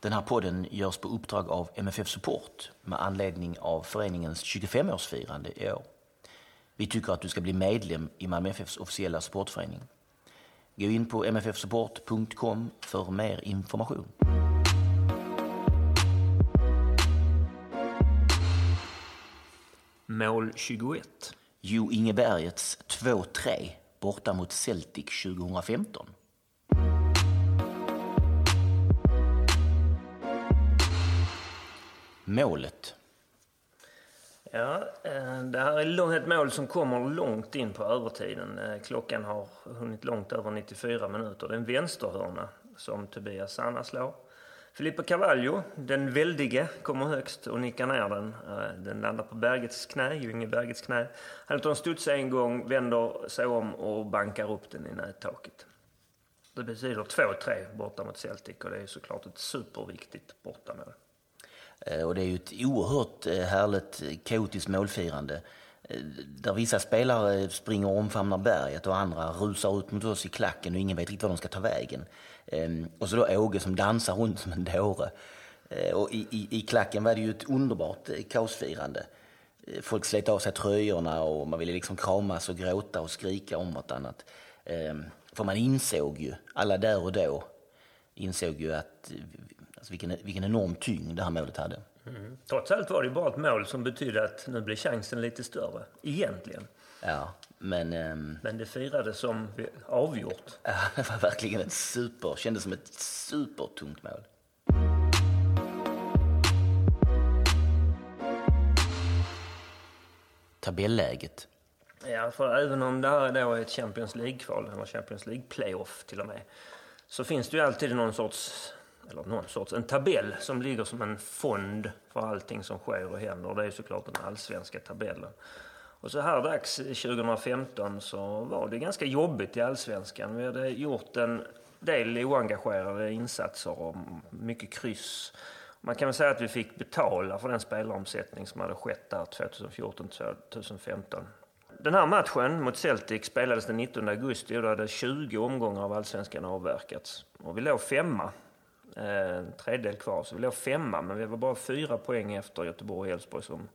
Den här podden görs på uppdrag av MFF Support med anledning av föreningens 25-årsfirande i år. Vi tycker att du ska bli medlem i Malmö FFs officiella supportförening. Gå in på mffsupport.com för mer information. Mål 21. Jo Ingebergets 2-3 borta mot Celtic 2015. Målet. Ja, eh, det här är ett mål som kommer långt in på övertiden. Eh, klockan har hunnit långt över 94 minuter. Det är en vänsterhörna som Tobias Sanna slår. Filippo Cavallo, den väldige, kommer högst och nickar ner den. Eh, den landar på Bergets knä, ju Bergets knä. Han tar en studs en gång, vänder sig om och bankar upp den i nättaket. Det betyder 2-3 borta mot Celtic och det är såklart ett superviktigt bortamål. Eh, och det är ju ett oerhört eh, härligt kaotiskt målfirande. Eh, där vissa spelare springer och omfamnar berget och andra rusar ut mot oss i klacken och ingen vet riktigt var de ska ta vägen. Ehm, och så då Åge som dansar runt som en dåre. Och i, i, i klacken var det ju ett underbart kaosfirande. Folk slet av sig tröjorna och man ville liksom kramas och gråta och skrika om vartannat. Ehm, för man insåg ju, alla där och då, insåg ju att alltså vilken, vilken enorm tyngd det här målet hade. Trots allt var det bara ett mål som betydde att nu blir chansen lite större. Egentligen. Ja, men ehm, Men det firades som avgjort. ja, det var verkligen ett super, kändes som ett supertungt mål. Tabelläget. Ja, för även om det här är då ett Champions League-kval, eller Champions League-playoff till och med, så finns det ju alltid någon sorts, eller någon sorts, en tabell som ligger som en fond för allting som sker och händer. Det är såklart den allsvenska tabellen. Och så här dags 2015 så var det ganska jobbigt i allsvenskan. Vi hade gjort en del oengagerade insatser och mycket kryss. Man kan väl säga att vi fick betala för den spelaromsättning som hade skett där 2014-2015. Den här matchen mot Celtic spelades den 19 augusti och då hade 20 omgångar av allsvenskan avverkats. Och vi låg femma. Eh, en tredjedel kvar, så vi låg femma, men vi var bara fyra poäng efter Göteborg och Elfsborg som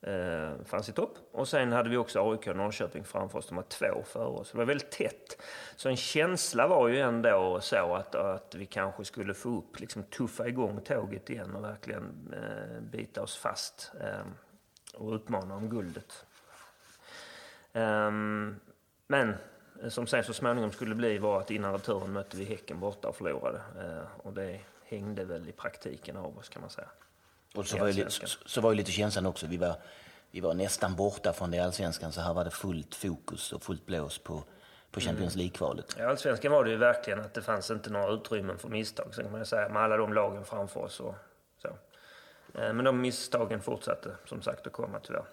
eh, fanns i topp. Och sen hade vi också AIK och Norrköping framför oss, de var två före oss. Det var väldigt tätt. Så en känsla var ju ändå så att, att vi kanske skulle få upp, liksom tuffa igång tåget igen och verkligen eh, bita oss fast eh, och utmana om guldet. Ehm, men som sen så småningom skulle bli var att innan returen mötte vi Häcken borta och förlorade. Eh, och det hängde väl i praktiken av oss kan man säga. Och så var, ju, så, så var ju lite känslan också. Vi var, vi var nästan borta från det allsvenskan, så här var det fullt fokus och fullt blås på, på Champions League-kvalet. I Allsvenskan var det ju verkligen att det fanns inte några utrymmen för misstag. Sen kan man säga med alla de lagen framför oss och så. Eh, Men de misstagen fortsatte som sagt att komma tyvärr.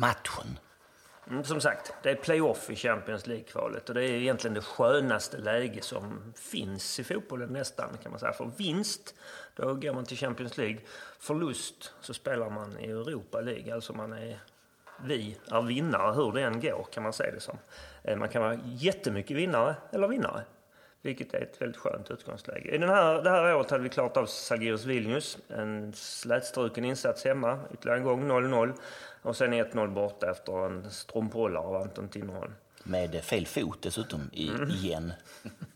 Matchen. Mm, som sagt, det är playoff i Champions League-kvalet och det är egentligen det skönaste läge som finns i fotbollen nästan kan man säga. För vinst, då går man till Champions League. Förlust, så spelar man i Europa League. Alltså man är, vi är vinnare hur det än går kan man säga det som. Eh, man kan vara jättemycket vinnare eller vinnare. Vilket är ett väldigt skönt utgångsläge. I den här, det här året hade vi klart av Salgiris Vilnius. En slätstruken insats hemma. Ytterligare en gång 0-0. Och sen 1-0 borta efter en strumphållare av Anton Tinnerholm. Med fel fot dessutom, i, igen.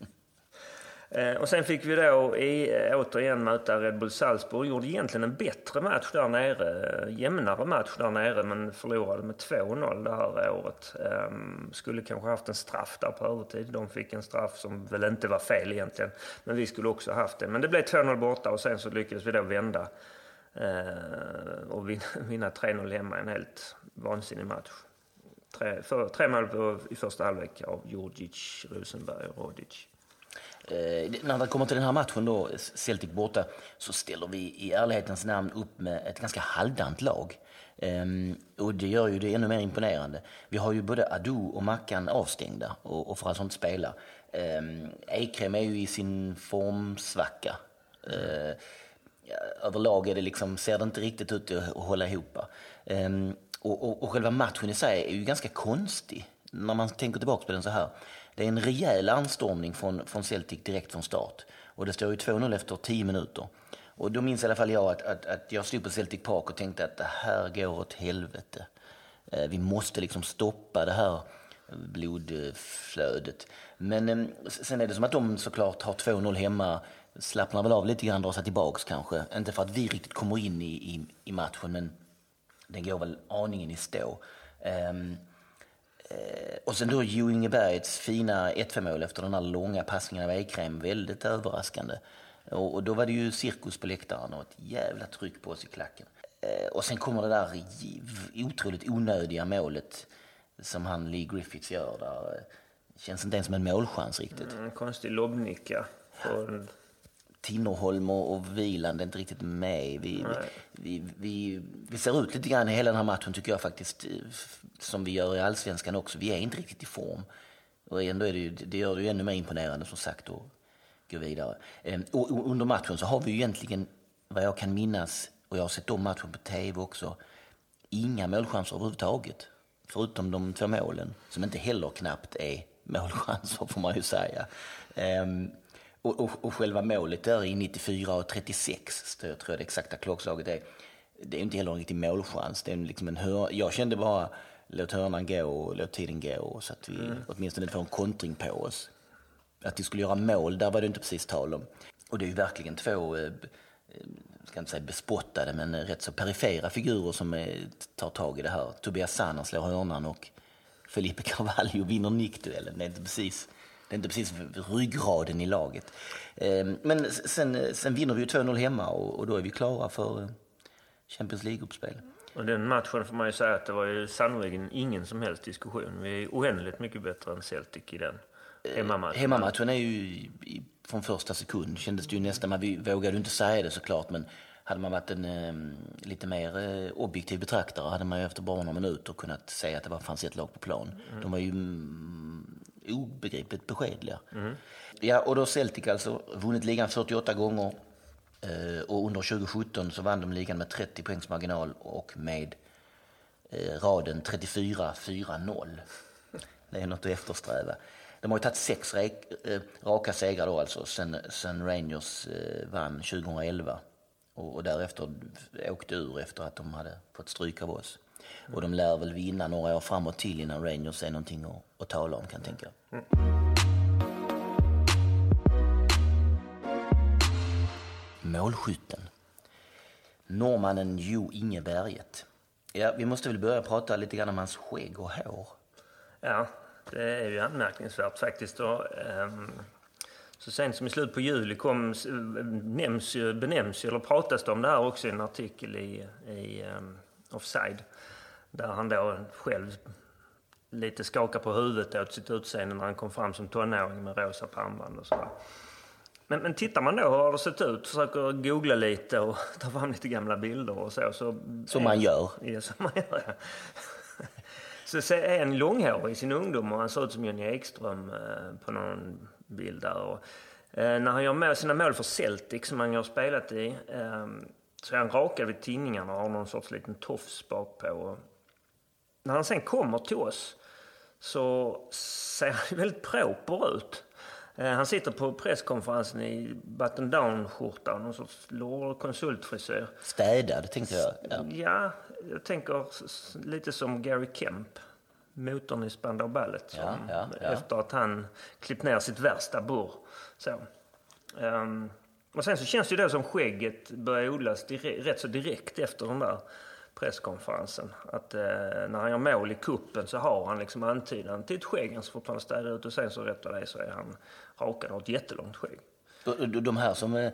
Eh, och sen fick vi då i, eh, återigen möta Red Bull Salzburg. Gjorde egentligen en bättre match där nere. Eh, jämnare match där nere men förlorade med 2-0 det här året. Ehm, skulle kanske haft en straff där på övertid. De fick en straff som väl inte var fel egentligen. Men vi skulle också haft det. Men det blev 2-0 borta och sen så lyckades vi då vända. Och vinna, 3-0 hemma. En helt vansinnig match. Tre, för, tre mål på, i första halvlek av Djurdjic, Rosenberg och Rodic. Eh, när det kommer till den här matchen då, Celtic borta, så ställer vi i ärlighetens namn upp med ett ganska halvdant lag. Um, och det gör ju det ännu mer imponerande. Vi har ju både Adu och Mackan avstängda och, och får alltså inte spela. Ehm, um, Ekrem är ju i sin formsvacka. Uh, överlag är det liksom, ser det inte riktigt ut att hålla ihop. Um, och, och, och själva matchen i sig är ju ganska konstig när man tänker tillbaka på den så här. Det är en rejäl anstormning från, från Celtic direkt från start. Och det står ju 2-0 efter 10 minuter. Och då minns i alla fall jag att, att, att jag stod på Celtic Park och tänkte att det här går åt helvete. Eh, vi måste liksom stoppa det här blodflödet. Men ehm, sen är det som att de såklart har 2-0 hemma, slappnar väl av lite grann, drar sig tillbaks kanske. Inte för att vi riktigt kommer in i, i, i matchen, men den går väl aningen i stå. Um, och sen då Jo Ingebergs fina 1-5 mål efter den här långa passningen av Ekrem, väldigt överraskande. Och, och, då var det ju cirkus på läktaren och ett jävla tryck på oss i klacken. Eh, och sen kommer det där otroligt onödiga målet som han Lee Griffiths gör där. Känns inte ens som en målchans riktigt. En konstig lobbnicka. För... Tinnerholm och Wieland är inte riktigt med. Vi, vi, vi, vi, ser ut lite grann i hela den här matchen tycker jag faktiskt, som vi gör i allsvenskan också. Vi är inte riktigt i form. Och ändå är det, det gör det ju ännu mer imponerande som sagt att gå vidare. Ehm, och under matchen så har vi ju egentligen, vad jag kan minnas, och jag har sett de matchen på tv också, inga målchanser överhuvudtaget. Förutom de två målen, som inte heller knappt är målchanser får man ju säga. Och, och, och, själva målet där i 94 och 36, tror jag det exakta klockslaget är, det är inte heller en riktig målchans. Det är liksom en hör, jag kände bara, låt hörnan gå och låt tiden gå så att vi mm. åtminstone inte får en kontring på oss. Att vi skulle göra mål, där var det inte precis tal om. Och det är ju verkligen två, eh, ska inte säga bespottade, men rätt så perifera figurer som är, tar tag i det här. Tobias Sanna slår hörnan och Felipe Carvalho vinner nickduellen. Det är inte precis det är inte precis ryggraden i laget. Ehm, men sen, sen vinner vi ju 2-0 hemma och, då är vi klara för eh, Champions League-uppspel. Och den matchen får man ju säga att det var ju sannolikt ingen som helst diskussion. Vi är oändligt mycket bättre än Celtic i den eh, hemmamatchen. Hemmamatchen är ju från första sekund kändes det ju nästan, men vi vågade inte säga det såklart, men hade man varit en eh, lite mer eh, objektiv betraktare hade man ju efter bara några minuter kunnat säga att det var, fanns ett lag på plan. Mm. De var ju mm, obegripligt beskedliga. Mm. Ja, och då Celtic alltså vunnit ligan 48 gånger eh, och under 2017 så vann de ligan med 30 poängs marginal och med eh, raden 34-4-0. Det är något att eftersträva. De har ju tagit sex eh, raka segrar då alltså sen, sen Rangers vann 2011 och, och därefter åkte ur efter att de hade fått stryk av oss. Och de lär väl vinna några år framåt till innan Rangers är någonting att, att tala om kan jag tänka. Mm. Målskytten. Norrmannen Jo Inge Berget. Ja, vi måste väl börja prata lite grann om hans skägg och hår. Ja, det är ju anmärkningsvärt faktiskt. Och, um, så sent som i slutet på juli kom, nämns, benämns eller pratas det om det här också i en artikel i, i um, Offside. Där han då själv lite skakar på huvudet åt sitt utseende när han kom fram som tonåring med rosa pannband och sådär. Men, men tittar man då hur har det sett ut, försöker googla lite och ta fram lite gamla bilder och så. så som man gör. Ja, som man gör, ja. Så är en långhårig i sin ungdom och han ser ut som Johnny Ekström eh, på någon bild där. Och, eh, när han gör med sina mål för Celtic som han har spelat i eh, så är han rakad vid tinningarna och har någon sorts liten tofs bakpå. När han sen kommer till oss så ser han väldigt proper ut. Eh, han sitter på presskonferensen i button down-skjorta, någon sorts konsultfrisyr. Städad, tänkte jag. Ja. ja, jag tänker lite som Gary Kemp, motorn i Spandau Ballet. Ja, ja, ja. Efter att han klippt ner sitt värsta burr. Så. Um, och sen så känns det ju då som skägget börjar odlas direkt, rätt så direkt efter den där presskonferensen. Att eh, när han gör mål i kuppen så har han liksom antydan till ett skägg han ska fortfarande städa ut och sen så rätt vad det är så är han rakad och har ett jättelångt skägg. De här som... Eh,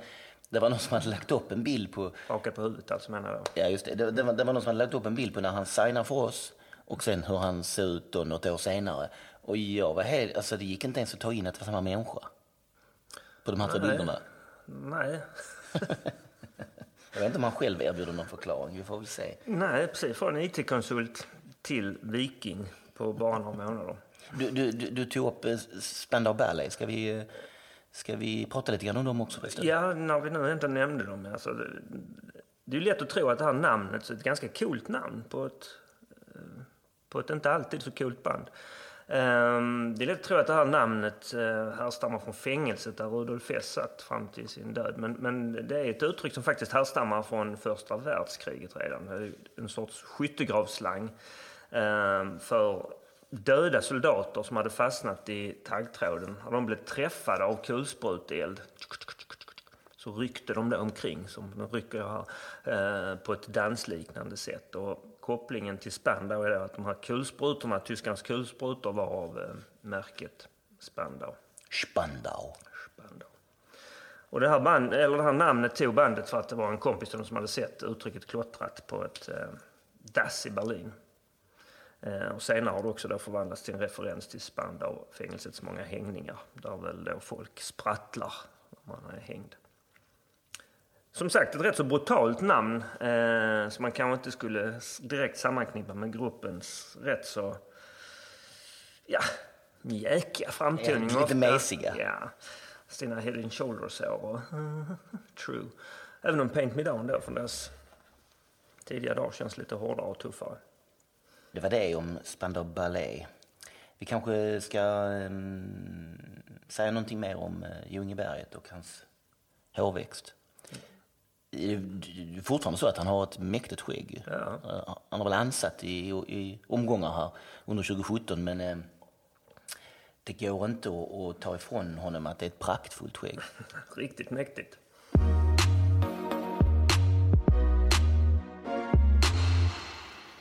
det var någon som hade lagt upp en bild på... Rakad på huvudet alltså menar jag. Ja just det. Det, det, var, det var någon som hade lagt upp en bild på när han signar för oss och sen hur han ser ut då något år senare. Och jag var helt... Alltså det gick inte ens att ta in att det var samma människa. på de här tre bilderna? Nej, Jag vet inte om han själv erbjuder någon förklaring. Vi får väl se. nej precis. Från IT-konsult till Viking på bara några månader. Du, du, du, tog upp eh, Spandau Ballet. Ska vi, eh, ska vi prata lite grann om dem också? förresten? Ja, när vi nu inte nämnde dem. Alltså, det, det är ju lätt att tro att det här namnet är ett ganska coolt namn på ett, eh, på ett inte alltid så coolt band. Ehm, det är lätt att tro att det här namnet eh, härstammar från fängelset där Rudolf Hess satt fram till sin död. Men, men det är ett uttryck som faktiskt härstammar från första världskriget redan. En sorts skyttegravsslang ehm, för döda soldater som hade fastnat i taggtråden. När de blev träffade av kulspruteld så ryckte de där omkring som de rycker här eh, på ett dansliknande sätt. Och kopplingen till Spandau är att de här kulsprutorna, tyskarnas kulsprutor var av eh, märket Spandau. Spandau. Spandau. Och det här, band, eller det här namnet tog bandet för att det var en kompis till dem som hade sett uttrycket klottrat på ett eh, dass i Berlin. Eh, och senare har det också då förvandlats till en referens till Spandau, fängelsets många hängningar, där väl då folk sprattlar när man är hängd. Som sagt, ett rätt så brutalt namn eh, som man kanske inte skulle direkt sammanknippa med gruppens rätt så, ja, mjäkiga framtoning. Ja, lite mesiga. Ja, sina head and shoulders och true. Även om Paint Me Down då från deras tidiga dagar känns lite hårdare och tuffare. Det var det om Spandau Ballet. Vi kanske ska um, säga någonting mer om uh, Ljungeberget och hans hårväxt. Det är fortfarande så att han har ett mäktigt skägg. Ja. Uh, Han har väl ansatt i, i omgångar här under 2017 men eh, det går inte att, att ta ifrån honom att det är ett praktfullt skägg. Riktigt mäktigt.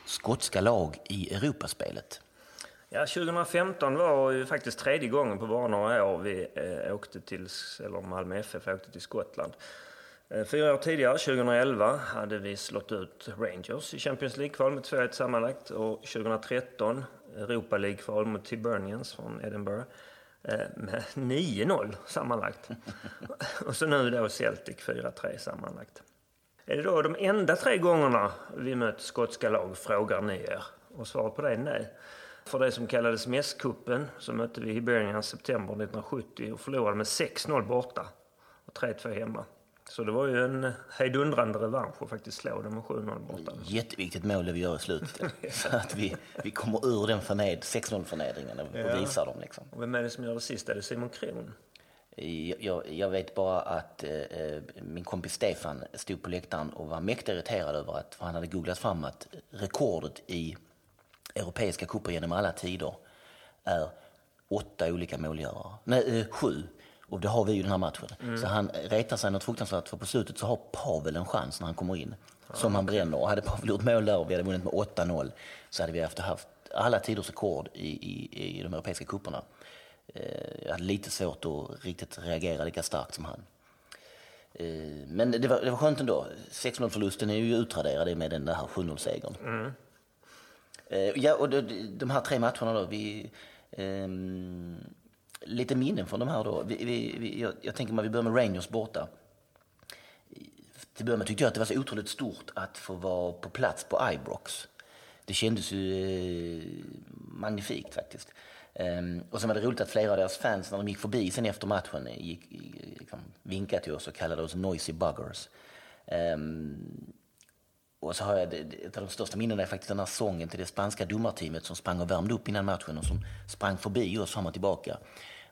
Skotska lag i Europaspelet. Ja, 2015 var ju faktiskt tredje gången på bara några år vi eh, åkte till, eller Malmö FF åkte till Skottland. Eh, fyra år tidigare, 2011, hade vi slått ut Rangers i Champions League-kval med 2-1 sammanlagt. Och 2013, Europa League-kval mot Tiburnians från Edinburgh eh, med 9-0 sammanlagt. och så nu då Celtic 4-3 sammanlagt. Är det då de enda tre gångerna vi mött skotska lag, frågar ni er? Och svaret på det är nej. För det som kallades Mässkuppen så mötte vi Hibernian september 1970 och förlorade med 6-0 borta och 3-2 hemma. Så det var ju en hejdundrande revansch att faktiskt slå dem med 7-0 borta. Jätteviktigt mål det vi gör i slutet. Så att vi, vi kommer ur den förned, 6-0-förnedringen och, Ja. visar dem. Liksom. Och vem är det som gör det sista? Det är Simon Kron. Jag, jag, vet bara att eh, eh, min kompis Stefan stod på läktaren och var mäktigt irriterad över att för han hade googlat fram att rekordet i europeiska cuper genom alla tider är åtta olika målgörare. Nej, eh, sju. Och det har vi ju den här matchen. Så han retar sig något fruktansvärt för på slutet så har Pavel en chans när han kommer in. Som han bränner. Och hade Pavel gjort mål där och vi hade vunnit med 8-0 så hade vi haft, haft alla tiders rekord i, i, i de europeiska cuperna. Eh, Jag hade lite svårt att riktigt reagera lika starkt som han. Eh, Men det var, det var skönt ändå. 6-0-förlusten är ju utraderad med den där 7-0-segern. Eh, Ja, och de, de här tre matcherna då, vi... ehm, lite minnen från de här då. Vi, vi, vi, jag, jag tänker mig vi börjar med Rangers borta. Till början med tyckte jag att det var så otroligt stort att få vara på plats på Ibrox. Det kändes ju eh, magnifikt faktiskt. Ehm, och sen var det roligt att flera av deras fans när de gick förbi sen efter matchen gick, liksom, vinkade till oss och kallade oss noisy buggers. Ehm, och så har jag, ett av de största minnena är faktiskt den här sången till det spanska domarteamet som sprang och värmde upp innan matchen och som sprang förbi oss fram och tillbaka.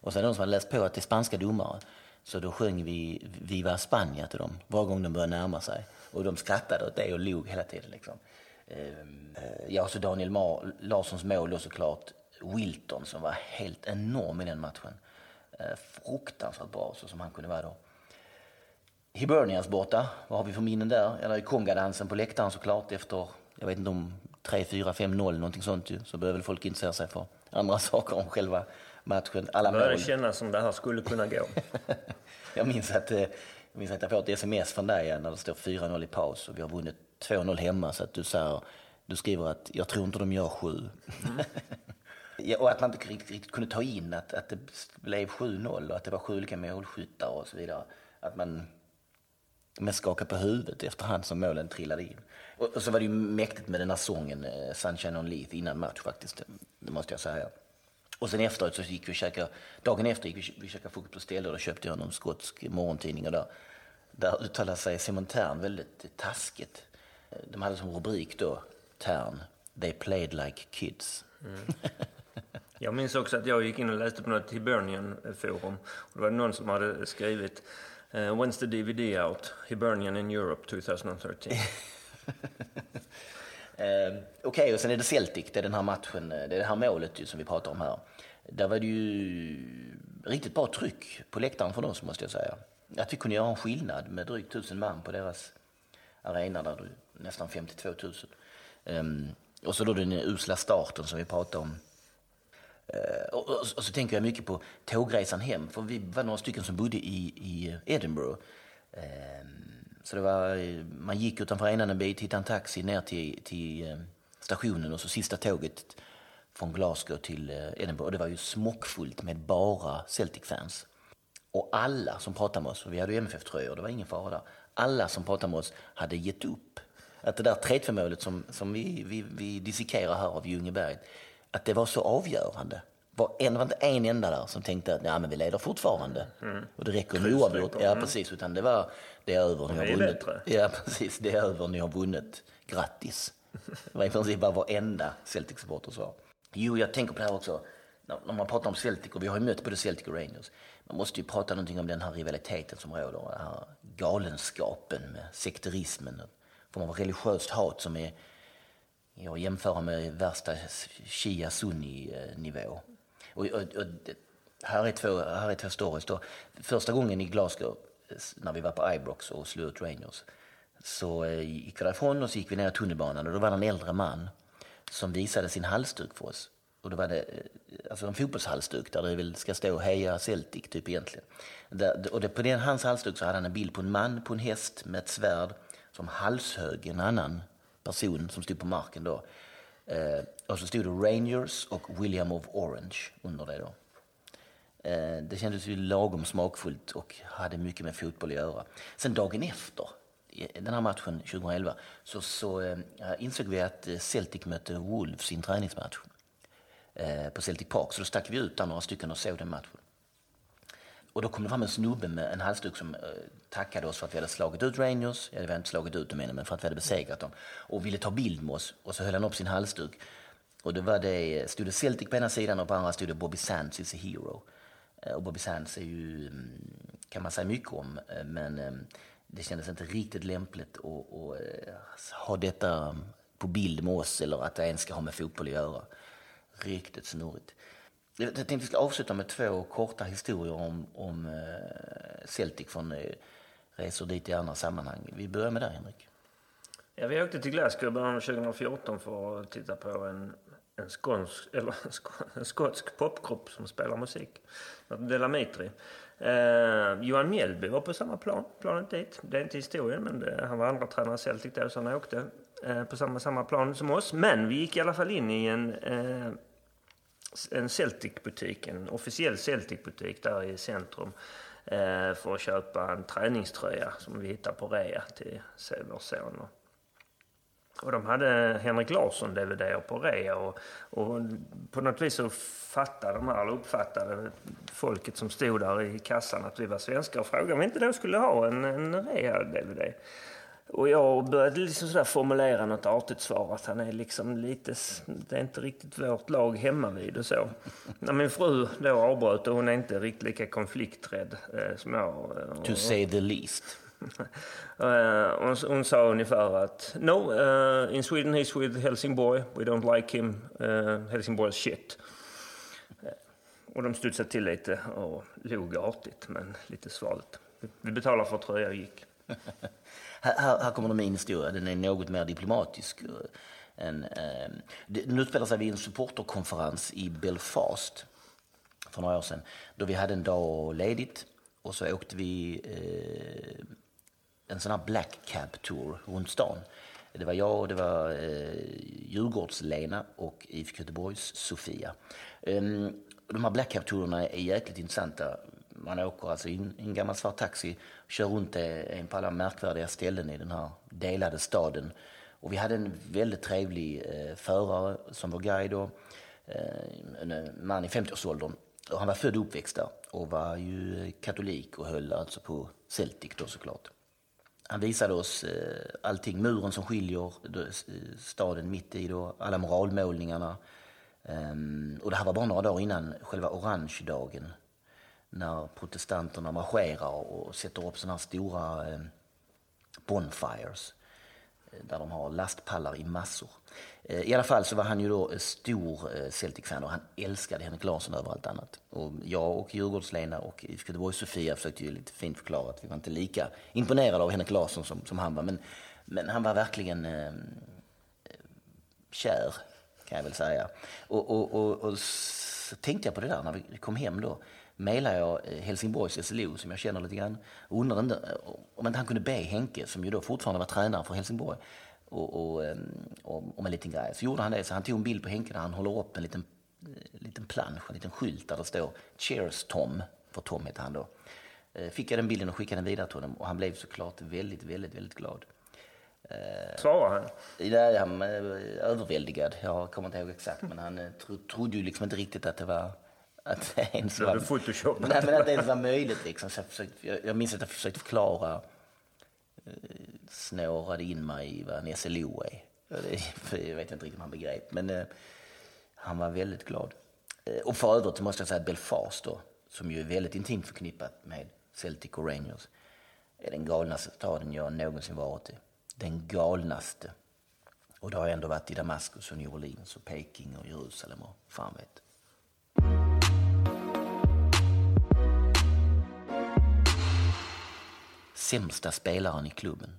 Och sen de som hade läst på att det är spanska domare. Så då sjöng vi Viva España till dem varje gång de började närma sig. Och de skrattade åt det och log hela tiden. Liksom. Ehm, eh, ja, så Daniel Mar- Larssons mål då såklart. Wilton som var helt enorm i den matchen. Eh, fruktansvärt bra så som han kunde vara då. Hibernians borta, vad har vi för minnen där? Ja, det är kongadansen på läktaren såklart efter, jag vet inte om 3, 4, 5, 0 någonting sånt ju. Så behöver väl folk intressera sig för andra saker om själva matchen. Alla mål. det kännas som det här skulle kunna gå. Jag minns att, eh, jag minns att jag får ett sms från dig när det står 4-0 i paus och vi har vunnit 2-0 hemma så att du säger, du skriver att jag tror inte de gör sju. Ja, och att man inte riktigt, riktigt kunde ta in att, att det blev 7-0 och att det var sju olika målskyttar och så vidare. Att man mest skakade på huvudet efterhand som målen trillade in. Och, och så var det ju mäktigt med den här sången eh, Sunshine on Leaf innan match faktiskt, det måste jag säga. Och sen efteråt så gick vi och käkade, dagen efter gick vi, vi käkade frukost på ställe och då köpte jag någon skotsk morgontidning och där, där uttalade sig Simon Tern väldigt taskigt. De hade som rubrik då, Tern, They played like kids. Mm. Jag minns också att jag gick in och läste på något Hibernian-forum. Det var någon som hade skrivit uh, When's the DVD out? Hibernian in Europe 2013. Ehm, okej, okay, och sen är det Celtic, det är den här matchen, eh, det är det här målet ju, som vi pratar om här. Där var det ju riktigt bra tryck på läktaren från oss måste jag säga. Att vi kunde göra en skillnad med drygt tusen man på deras arena där det nästan 52 000. Um, och så då den usla starten som vi pratade om. Uh, och, och, och, så tänker jag mycket på tågresan hem, för vi var några stycken som bodde i, i Edinburgh. Um, så det var, man gick utanför arenan en bit, hittade en taxi ner till, till eh, stationen och så sista tåget från Glasgow till eh, Edinburgh. Och det var ju smockfullt med bara Celtic-fans. Och alla som pratade med oss, och vi hade ju MFF-tröjor, det var ingen fara där. Alla som pratade med oss hade gett upp. Att det där 3-2 som, som vi, vi, vi dissekerar här av Ljungberg, att det var så avgörande var en, var inte en enda där som tänkte att men vi leder fortfarande. Mm. Och det räcker med oavgjort. Ja, mm. precis. Utan det var, det är över, ni har vunnit. Ja, precis. Det är över, ni har vunnit. Grattis. Det var i princip bara varenda Celtic-supporter sa. Jo, jag tänker på det här också. När man pratar om Celtic, och vi har ju mött både Celtic och Rangers. Man måste ju prata någonting om den här rivaliteten som råder. Den här galenskapen med sekterismen. Får man religiöst hat som är att jämföra med värsta shia-sunni-nivå. Och, och, och, här, är två, här är två stories. Då. Första gången i Glasgow, när vi var på Ibrox och slog ut Rangers, så eh, gick vi därifrån och så gick vi ner i tunnelbanan och då var det en äldre man som visade sin halsduk för oss. Och då var det eh, alltså en fotbollshalsduk där det väl ska stå Heja Celtic typ egentligen. Där, och det, på den, hans halsduk så hade han en bild på en man på en häst med ett svärd som halshög en annan person som stod på marken då. Eh, och så stod det Rangers och William of Orange under det då. Eh, det kändes ju lagom smakfullt och hade mycket med fotboll att göra. Sen dagen efter den här matchen 2011 så, så eh, insåg vi att eh, Celtic mötte Wolves i en träningsmatch eh, på Celtic Park. Så då stack vi ut där några stycken och såg den matchen. Och då kom det fram en snubbe med en halsduk som eh, tackade oss för att vi hade slagit ut Rangers, eller vi hade inte slagit ut dem ännu, men för att vi hade besegrat dem. Och ville ta bild med oss. Och så höll han upp sin halsduk. Och då var det, eh, stod det Celtic på ena sidan och på andra stod det Bobby Sands is a hero. Eh, och Bobby Sands är ju, mm, kan man säga mycket om, eh, men eh, det kändes inte riktigt lämpligt att, att ha detta på bild med oss eller att det ens ska ha med fotboll att göra. Riktigt snurrigt. Jag tänkte vi ska avsluta med två korta historier om, om Celtic från resor dit i andra sammanhang. Vi börjar med dig, Henrik. Ja, vi åkte till Glasgow i början av 2014 för att titta på en, en, skånsk, eller, en skotsk popgrupp som spelar musik. Delamitri. Eh, Johan Mjällby var på samma plan, planet dit. Det är inte historien, men det, han var andra tränare Celtic då, så han åkte eh, på samma, samma plan som oss. Men vi gick i alla fall in i en eh, en Celtic-butik, en officiell Celtic-butik där i centrum eh, för att köpa en träningströja som vi hittade på rea till vår son. Och de hade Henrik Larsson DVD på rea och, och på något vis så fattade de här, eller uppfattade folket som stod där i kassan att vi var svenskar och frågade om vi inte då skulle ha en, en rea-DVD. Och jag började liksom sådär formulera något artigt svar att han är liksom lite, det är inte riktigt vårt lag hemma vid och så. När min fru då avbröt och hon är inte riktigt lika konflikträdd eh, som jag. Eh, to say the least. Eh, hon, hon, sa ungefär att No, uh, in Sweden he's with Helsingborg. We don't like him. Eh, uh, Helsingborgs shit. Och de studsade till lite och log artigt men lite svalt. Vi betalar för tröja och gick. Här, här kommer det min historia, den är något mer diplomatisk. En, eh, ehm, den utspelar sig vid en supporterkonferens i Belfast för några år sedan. Då vi hade en dag ledigt och så åkte vi eh, en sån här black cab tour runt stan. Det var jag och det var eh, Djurgårds-Lena och IFK Göteborgs Sofia. Um, de här Black Cab-tourerna är jäkligt intressanta. Man åker alltså in i en gammal svart taxi, kör runt en på alla märkvärdiga ställen i den här delade staden. Och vi hade en väldigt trevlig eh, förare som var guide och, eh, en eh, man i 50-årsåldern. Och han var född och uppväxt där och var ju eh, katolik och höll alltså på Celtic då såklart. Han visade oss eh, allting, muren som skiljer staden mitt i då, alla moralmålningarna. Um, och det här var bara några dagar innan själva orangedagen när protestanterna marscherar och sätter upp sådana här stora ehm, eh, bonfires där de har lastpallar i massor. Eh, I alla fall så var han ju då eh, stor eh, Celtic-fan och han älskade Henrik Larsson över allt annat. Och jag och Djurgårdslena och Göteborg-Sofia försökte ju lite fint förklara att vi var inte lika imponerade av Henrik Larsson som, som han var. Men, men han var verkligen eh, kär, kan jag väl säga. Och, och, och, och så tänkte jag på det där när vi kom hem då mejlade jag Helsingborgs SLO som jag känner lite grann och undrade om inte han kunde be Henke, som ju då fortfarande var tränare för Helsingborg, och, och, ehm, om en liten grej. Så gjorde han det, så han tog en bild på Henke där han håller upp en liten, eh, liten plansch, en liten skylt där det står Cheers Tom, för Tom heter han då. Fick jag den bilden och skickade den vidare till honom och han blev såklart väldigt, väldigt, väldigt glad. Svarade han? Ja, han överväldigad. Jag kommer inte ihåg exakt, men han tro, trodde ju liksom inte riktigt att det var att det ens var... Nej, men att det ens var möjligt. Liksom. Så jag, försökte, jag, jag minns att jag försökte förklara, eh, snårade in mig i vad en SLO är. Jag vet inte riktigt om han begrep, men eh, han var väldigt glad. Eh, och för övrigt måste jag säga att Belfast då, som ju är väldigt intimt förknippat med Celtic och Rangers, är den galnaste staden jag någonsin varit i. Den galnaste. Och det har jag ändå varit i Damaskus och New Orleans och Peking och Jerusalem och fan vet. sämsta spelaren i klubben.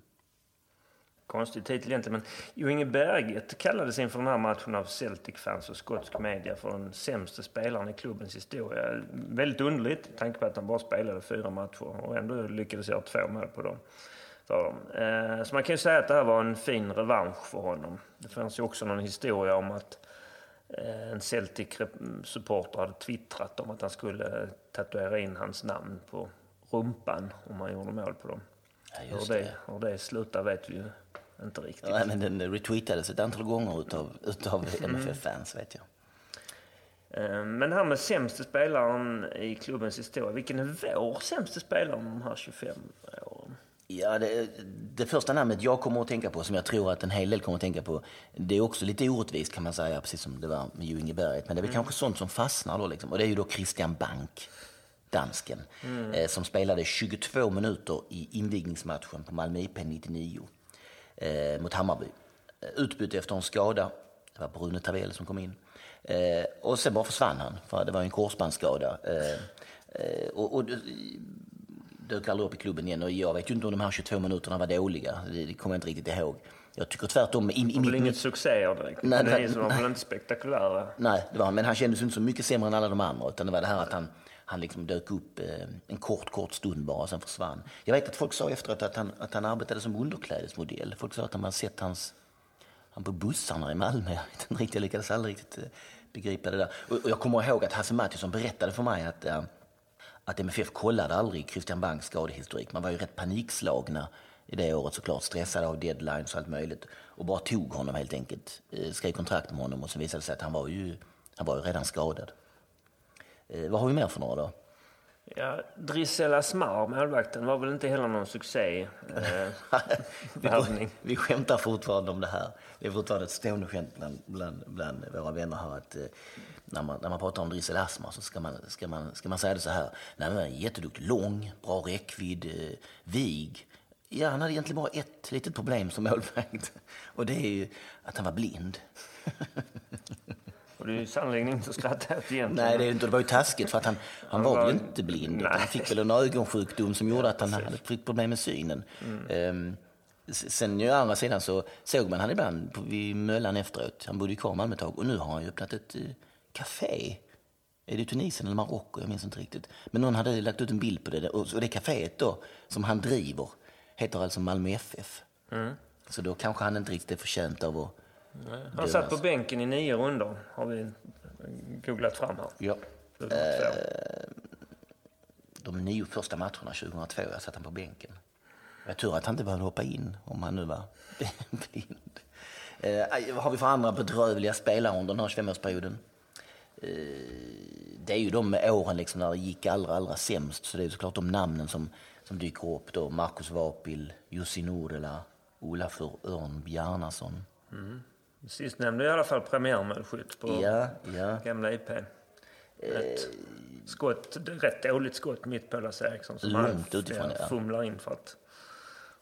Konstig titel egentligen, men Jo Inge Berget kallades inför den här matchen av Celtic-fans och skotsk media för den sämsta spelaren i klubbens historia. Väldigt underligt, med tanke på att han bara spelade fyra matcher och ändå lyckades göra två mål på dem. Eh, så man kan ju säga att det här var en fin revansch för honom. Det fanns ju också någon historia om att eh, en Celtic-supporter hade twittrat om att han skulle tatuera in hans namn på rumpan om man gjorde mål på dem. Ja, hur, det, det. hur det slutar vet vi ju inte riktigt. Nej, men den retweetades ett antal gånger utav, utav mm. MFF-fans vet jag. Eh, men det här med sämste spelaren i klubbens historia. Vilken är vår sämste spelare de här 25 åren? Ja, det, det, första namnet jag kommer att tänka på, som jag tror att en hel del kommer att tänka på, det är också lite orättvist kan man säga, precis som det var med Inge Berget. Men det är väl mm. kanske sånt som fastnar då liksom. Och det är ju då Christian Bank dansken, mm. eh, som spelade 22 minuter i invigningsmatchen på Malmö IP 99 eh, mot Hammarby. Eh, utbytt efter en skada, det var Bruno Tavel som kom in. Eh, och sen bara försvann han, för det var en korsbandsskada. Eh, eh, och, och dök aldrig upp i klubben igen och jag vet ju inte om de här 22 minuterna var dåliga, det, det kommer jag inte riktigt ihåg. Jag tycker tvärtom... I, i, det var inget succéer direkt. Nej, det var, var väl inte spektakulära? Nej, det var, men han kändes inte så mycket sämre än alla de andra. Utan det var det här att han, han liksom dök upp eh, en kort, kort stund bara och sen försvann. Jag vet att folk sa efteråt att han, att han arbetade som underklädesmodell. Folk sa att man sett hans, han på bussarna i Malmö. Jag, vet inte riktigt, jag lyckades aldrig riktigt eh, begripa det där. Och, och jag kommer ihåg att Hasse Mattisson berättade för mig att, äh, att MFF kollade aldrig Christian Banks skadehistorik. Man var ju rätt panikslagna i det året såklart, stressade av deadlines och allt möjligt. Och bara tog honom helt enkelt, eh, skrev kontrakt med honom och så visade det sig att han var ju, han var ju redan skadad. Eh, vad har vi mer för några då? Ja, Drissel Asmar, målvakten, var väl inte heller någon succé. Eh, vi, vi skämtar fortfarande om det här. Det är fortfarande ett stående skämt bland, bland, bland våra vänner här att eh, när, man, när man pratar om Drissel Asmar så ska man, ska, man, ska man säga det så här. Nej, men jätteduktig, lång, bra räckvidd, eh, vig. Ja, han hade egentligen bara ett litet problem som målvakt och det är ju att han var blind. Det är ju sannerligen inte att skratta åt egentligen. Nej, det, är inte, det var ju taskigt för att han, han var väl inte blind. Han fick väl en ögonsjukdom som gjorde att han hade fick problem med synen. Mm. Um, sen å andra sidan så såg man han ibland vid Möllan efteråt. Han bodde ju kvar i Malmö ett tag och nu har han ju öppnat ett uh, café. Är det Tunisien eller Marocko? Jag minns inte riktigt. Men någon hade lagt ut en bild på det. Och det kaféet då, som han driver, heter alltså Malmö FF. Mm. Så då kanske han inte riktigt är förtjänt av att Han satt på bänken i nio runder, har vi googlat fram här. Ja. Två. De nio första matcherna 2002 jag satt han på bänken. Jag tur att han inte behövde hoppa in om han nu var blind. Eh, vad har vi för andra bedrövliga spelare under den här 25-årsperioden? Eh, det är ju de åren liksom när det gick allra, allra sämst. Så det är såklart de namnen som, som dyker upp då. Marcus Vapil, Jussi Nordela, Olafur Örn Bjarnason. Sistnämnde i alla fall premiärmålskytt på Ja, ja. gamla IP. Ett skott, rätt dåligt skott mitt på Lasse Eriksson som han ja. fumlar in för att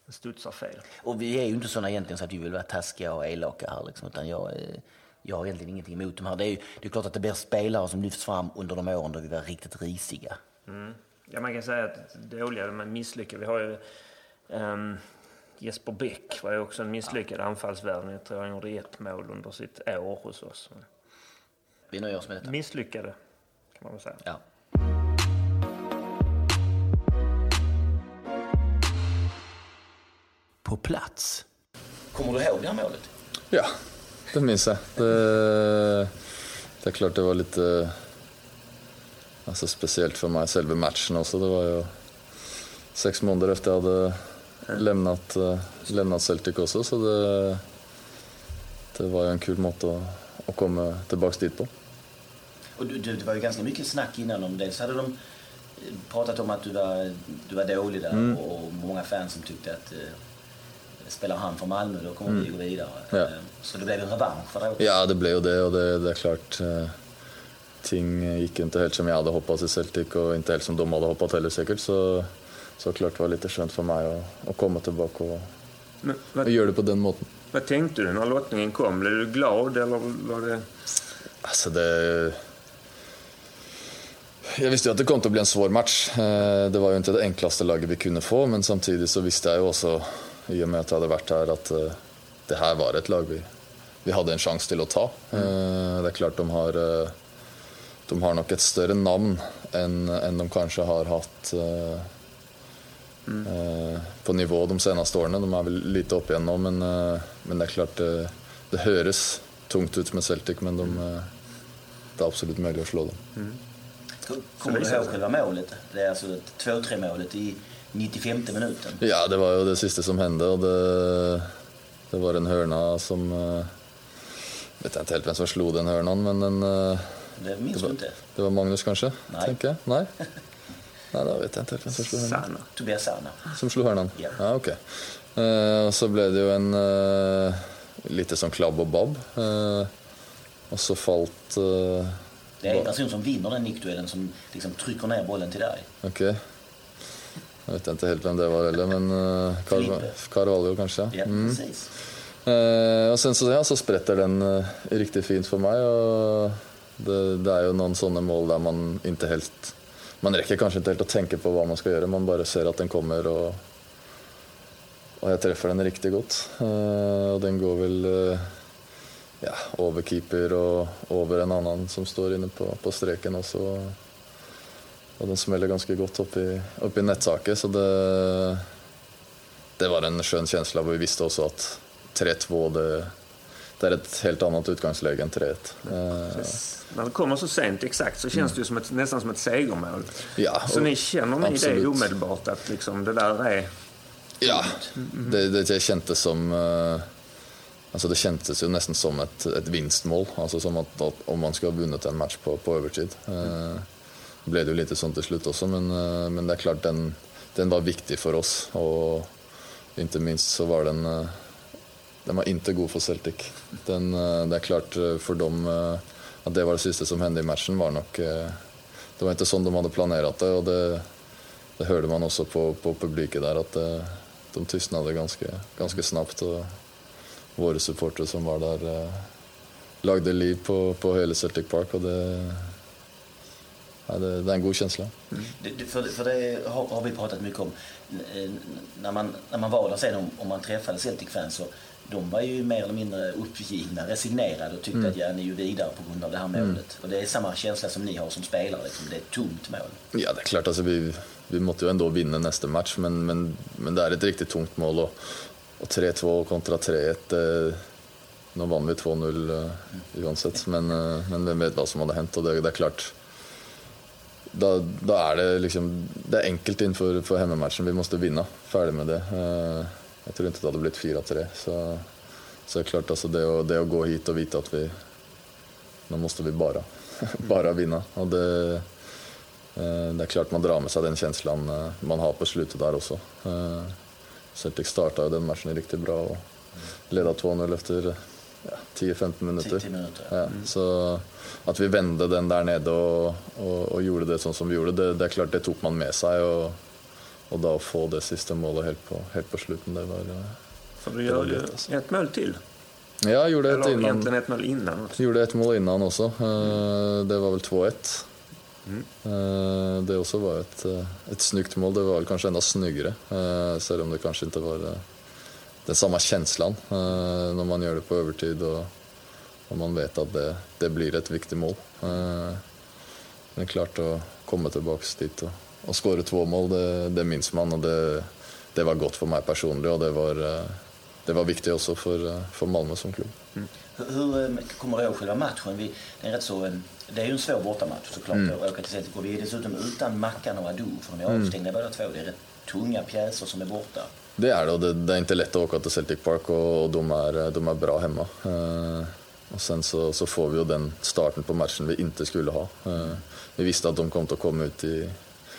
det studsar fel. Och vi är ju inte såna egentligen så att vi vill vara taskiga och elaka här liksom, utan jag, eh, jag har egentligen ingenting emot de här. Det är ju det är klart att det blir spelare som lyfts fram under de åren då vi var riktigt risiga. Ja, man kan säga att dåliga, men misslyckade. Vi har ju ehm, Jesper Bäck var ju också en misslyckad anfallsvärvning. Jag tror han gjorde ett mål under sitt år hos oss. Vi nöjer oss med detta. Misslyckade, kan man väl säga. Ja. På plats. Kommer du ihåg det här målet? Ja, det minns jag. Det, det är klart det var lite alltså speciellt för mig, själva matchen också. Det var ju sex månader efter jag hade lämnat, eh, lämnat Celtic också, så det, det var ju en kul måte att, att komma tillbaka dit på. Och du, du, det var ju ganska mycket snack innan om det. Så hade de eh, pratat om att du var, du var dålig där och, och många fans som tyckte att eh, spelar han för Malmö då kommer vi gå vidare. Ja. Eh, Så det blev en revansch för det också. Ja, det blev ju det och det, det är klart eh, ting gick inte helt som jag hade hoppats i Celtic och inte helt som de hade hoppat heller säkert. Så, så klart det var lite skönt för mig att, att komma tillbaka och, Men, och göra det på den måten. vad tänkte du när lottningen kom? Blev du glad eller var det... Alltså det... Jag visste ju att det kom att bli en svår match. Eh, Det var ju inte det enklaste laget vi kunde få, men samtidigt så visste jag ju också, i och med att jag hade varit här, att eh, det här var ett lag vi, vi hade en chans till att ta. Eh, Det är klart de har, de har nog ett större namn än, än de kanske har haft eh, eh, på nivå de senaste åren. De är väl lite upp igen nu, men, eh, men det är klart det, det höres tungt ut med Celtic, men de, eh, det är absolut möjligt att slå dem. Kommer du ihåg det. själva målet? Det är alltså 2-3 målet i 95 minuten. Ja, det var ju det sista som hände och det, det var en hörna som... eh, vet jag inte helt vem som slog den hörnan, men den, eh, Det minns du inte? det var Magnus kanske? Nej. Tänker jag. Nej? Nej, då vet jag inte vem som slog hörnan. Sanna. Tobias Sana. Som slog hörnan? Ja. okej. Eh, och så blev det ju en... eh, lite som klabb och bob. Eh, och så falt... eh, Det är en person som vinner den nickduellen som liksom trycker ner bollen till dig. Okej. Jag vet inte helt vem det var heller, men... Uh, Filipe. Carvalho kanske? Ja, Mm. precis. Och sen så, ja, så sprätter den riktigt fint för mig. Och det, det är ju någon sådana mål där man inte helt... Man räcker kanske inte helt att tänka på vad man ska göra, man bara ser att den kommer och, och jag träffar den riktigt gott. Och eh, den går väl eh, ja, över keeper och över en annan som står inne på, på streken och så och den smäller ganska gott upp i, upp i nättaket så det, det var en skön känsla och vi visste också att 3-2 det, det är ett helt annat utgångsläge än 3-1. Eh, När det kommer så sent exakt så känns det ju som ett, nästan som ett segermål. ja, Så ni känner ni absolut. det omedelbart att liksom det där är... Ja, det, det, det kändes som... eh, Alltså det kändes ju nästan som ett, ett vinstmål. Alltså som att, att om man skulle ha vunnit en match på, på övertid. Det blev det ju lite sånt till slut också, men, men det är klart den, den var viktig för oss. Och inte minst så var den... Den var inte god för Celtic. Den, eh, det är klart eh, för dem eh, att det var det sista som hände i matchen var nog... Det var inte så de hade planerat det och det, det hörde man också på, på publiken där att de tystnade ganska, ganska snabbt. Och våra supportrar som var där lagde liv på, på hela Celtic Park och det, ja, det, det är en god känsla. Mm. Det, det, för, för det har, har vi pratat mycket om. När man, när man var där sen, om, om man träffade Celtic-fans, så de var ju mer eller mindre uppgivna, resignerade och tyckte att ja, ni är ju vidare på grund av det här målet. Och det är samma känsla som ni har som spelare, liksom. det är ett tomt mål. Ja, det är klart. Alltså, vi, vi måste ju ändå vinna nästa match, men, men, men det är ett riktigt tungt mål. Och, och 3-2 kontra 3-1 Nu vann vi 2-0 uh, uansett, men, uh, men hvem vet hva som hadde hendt. Og det, det er klart da, da, er det liksom Det er enkelt innenfor for hjemmematchen. Vi måtte vinne. Ferdig med det. Uh, jeg tror ikke det hadde blitt 4-3. Så, så det er klart altså det det å, gå hit og vite at vi Nå måtte vi bare, bare vinne. Og det, det er klart man drar med seg den kjenslen man har på sluttet der også. Celtic starta jo den matchen riktig bra og leda 2-0 etter ja, 10-15 minuter. 10 minuter. Ja, mm. Så at vi vände den der nede og, og, og, gjorde det sånn som vi gjorde, det, det er klart det tok man med seg. Og, og da å få det siste målet helt på, helt på slutten, det var For du gjør jo ett mål til. Ja, jeg gjorde Eller innan. egentligen ett mål innan också. Gjorde ett mål innan også. Uh, det var vel 2-1. Mm. Uh, det også var et, uh, et snyggt mål. Det var vel kanskje enda snyggere, selv om det kanskje ikke var den samme känslan eh, når man gjør det på overtid og, og man vet at det, det, blir et viktig mål. Eh, men klart å komme tilbake dit og, og skåre to mål, det, det minns man. Og det, det, var godt for meg personlig, og det var, eh, det var viktig også for, for Malmö som klubb. Mm. Hur kommer du ihåg själva matchen? Vi, det, är rätt så, det är ju en svår bortamatch såklart mm. att åka till Celtic och vi är dessutom utan Mackan och Adu för de är mm. avstängda mm. båda två. Det är rätt tunga pjäser som är borta. Det är det och det, det är inte lätt att åka till Celtic Park och, och de, är, de är bra hemma. Uh, och sen så, så, får vi ju den starten på matchen vi inte skulle ha. Uh, vi visste att de kom att komma ut i,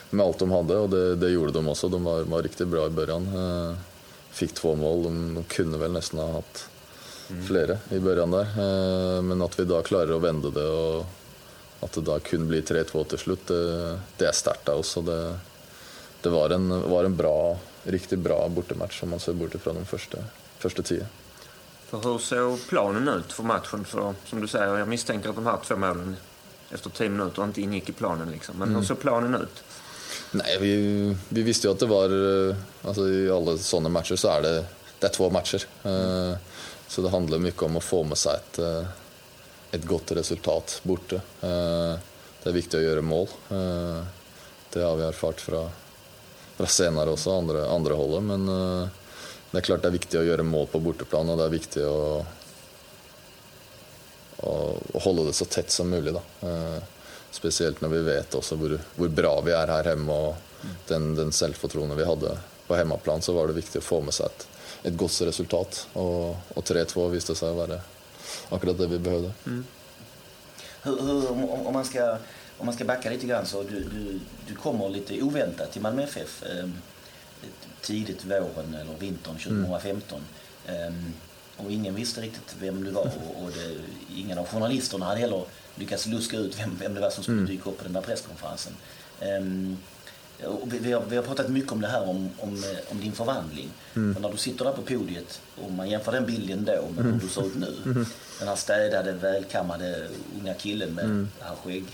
med allt de hade och det, det gjorde de också. De var, var riktigt bra i början. Uh, fick två mål, de, de kunde väl nästan ha haft mm. flera i början där. men att vi då klarar att vända det och att det då kunde bli 3-2 till slut, det, det är starkt oss. Det, det var en, var en bra riktigt bra bortamatch om man ser bort ifrån de första, första tio. För hur såg planen ut för matchen? För, som du säger, jag misstänker att de här två målen efter tio minuter inte ingick i planen. Liksom. Men mm. hur såg planen ut? Nej, vi, vi visste ju att det var... Eh, alltså, I alla sådana matcher så är det, det är två matcher. Uh, Så det handlar mycket om att få med sig ett, eh, ett gott resultat borta. Uh, det är viktigt att göra mål. Det har vi erfarit från från senare också, andra, andra hållet. Men uh, det är klart det är viktigt att göra mål på bortaplan och det är viktigt att, att, att hålla det så tätt som möjligt. Da. Spesielt når vi vet også hvor, hvor, bra vi er her hjemme, og den, den selvfortroende vi hadde på hjemmaplan, så var det viktig å få med seg et, et godt resultat. Og, og 3-2 viste seg å være akkurat det vi behövde. Mm. Hur, hur, om, om man ska om man ska backa lite grann så du, du, du kommer lite oväntat till Malmö FF eh, tidigt våren eller vintern 2015. Mm. Eh, och ingen visste riktigt vem du var och, och det, ingen av journalisterna hade heller lyckats luska ut vem, vem det var som skulle mm. dyka upp på den där presskonferensen. Eh, vi, har, vi har pratat mycket om det här om, om, om din förvandling. Mm. För när du sitter där på podiet och man jämför den bilden då med hur mm. du ser ut nu. Mm. Den här städade, välkammade unga killen med mm. det här skägg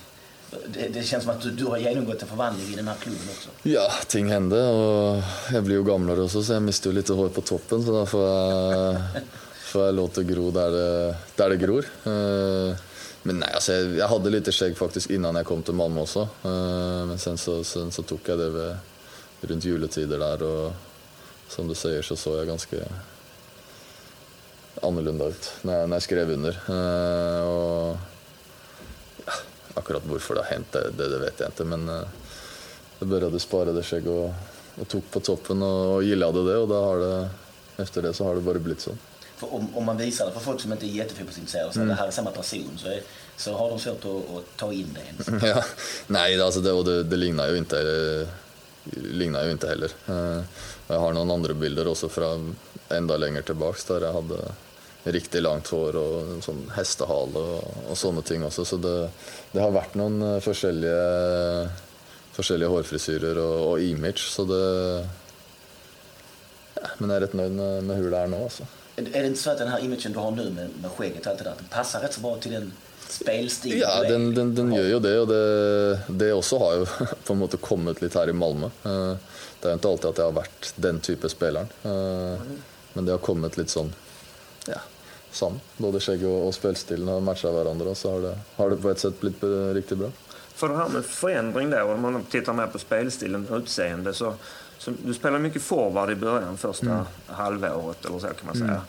det, det, känns som att du, du har genomgått en förvandling i den här klubben också. Ja, ting hände och jag ju gamlare också så jag mister ju lite hår på toppen så då får jag, får jag låta gro där det, där det gror. Men nej, alltså jag, hade lite skägg faktiskt innan jag kom till Malmö också. Eh, men sen så, sen så tog jag det vid, runt juletider där och som du säger så såg jag ganska annorlunda ut när jag, när jag skrev under. Eh, och, ja, Akkurat varför det har hänt det, det, vet jag inte, Men eh, jag började spara det skägg och, och tog på toppen och, och gillade det. och då har det, efter det så har det bara blivit så. För om, om, man visar det för folk som inte är jättefotbollsintresserade så mm. det här är samma person så, är, så har de svårt att, att ta in det ens. Ja, nej, alltså det, och det, det lignar ju inte, det, lignar ju inte heller. Uh, jag har några andra bilder också från ända längre tillbaks där jag hade riktig långt hår och sån hästehale och, och sådana ting också. Så det, det har varit några olika, olika hårfrisyrer och, och, image. Så det, ja, men jag är rätt nöjd med, med hur det är nu. Alltså. Är det inte så att den här imagen du har nu med, med skägget och allt det där, den passar rätt så bra till den spelstil? Ja, den, den, den, gör ju det och det, det också har ju på en måte kommit lite här i Malmö. Eh, det är inte alltid att jag har varit den typen av spelare. Eh, men det har kommit lite sån, ja, sånn. Både skjegg och, och spelstilen har matchat varandra så har det, har det på ett sätt blivit riktigt bra. För det här med förändring då, om man tittar mer på spelstilen och utseende så, så du spelade mycket forward i början, första mm. halvåret eller så kan man säga.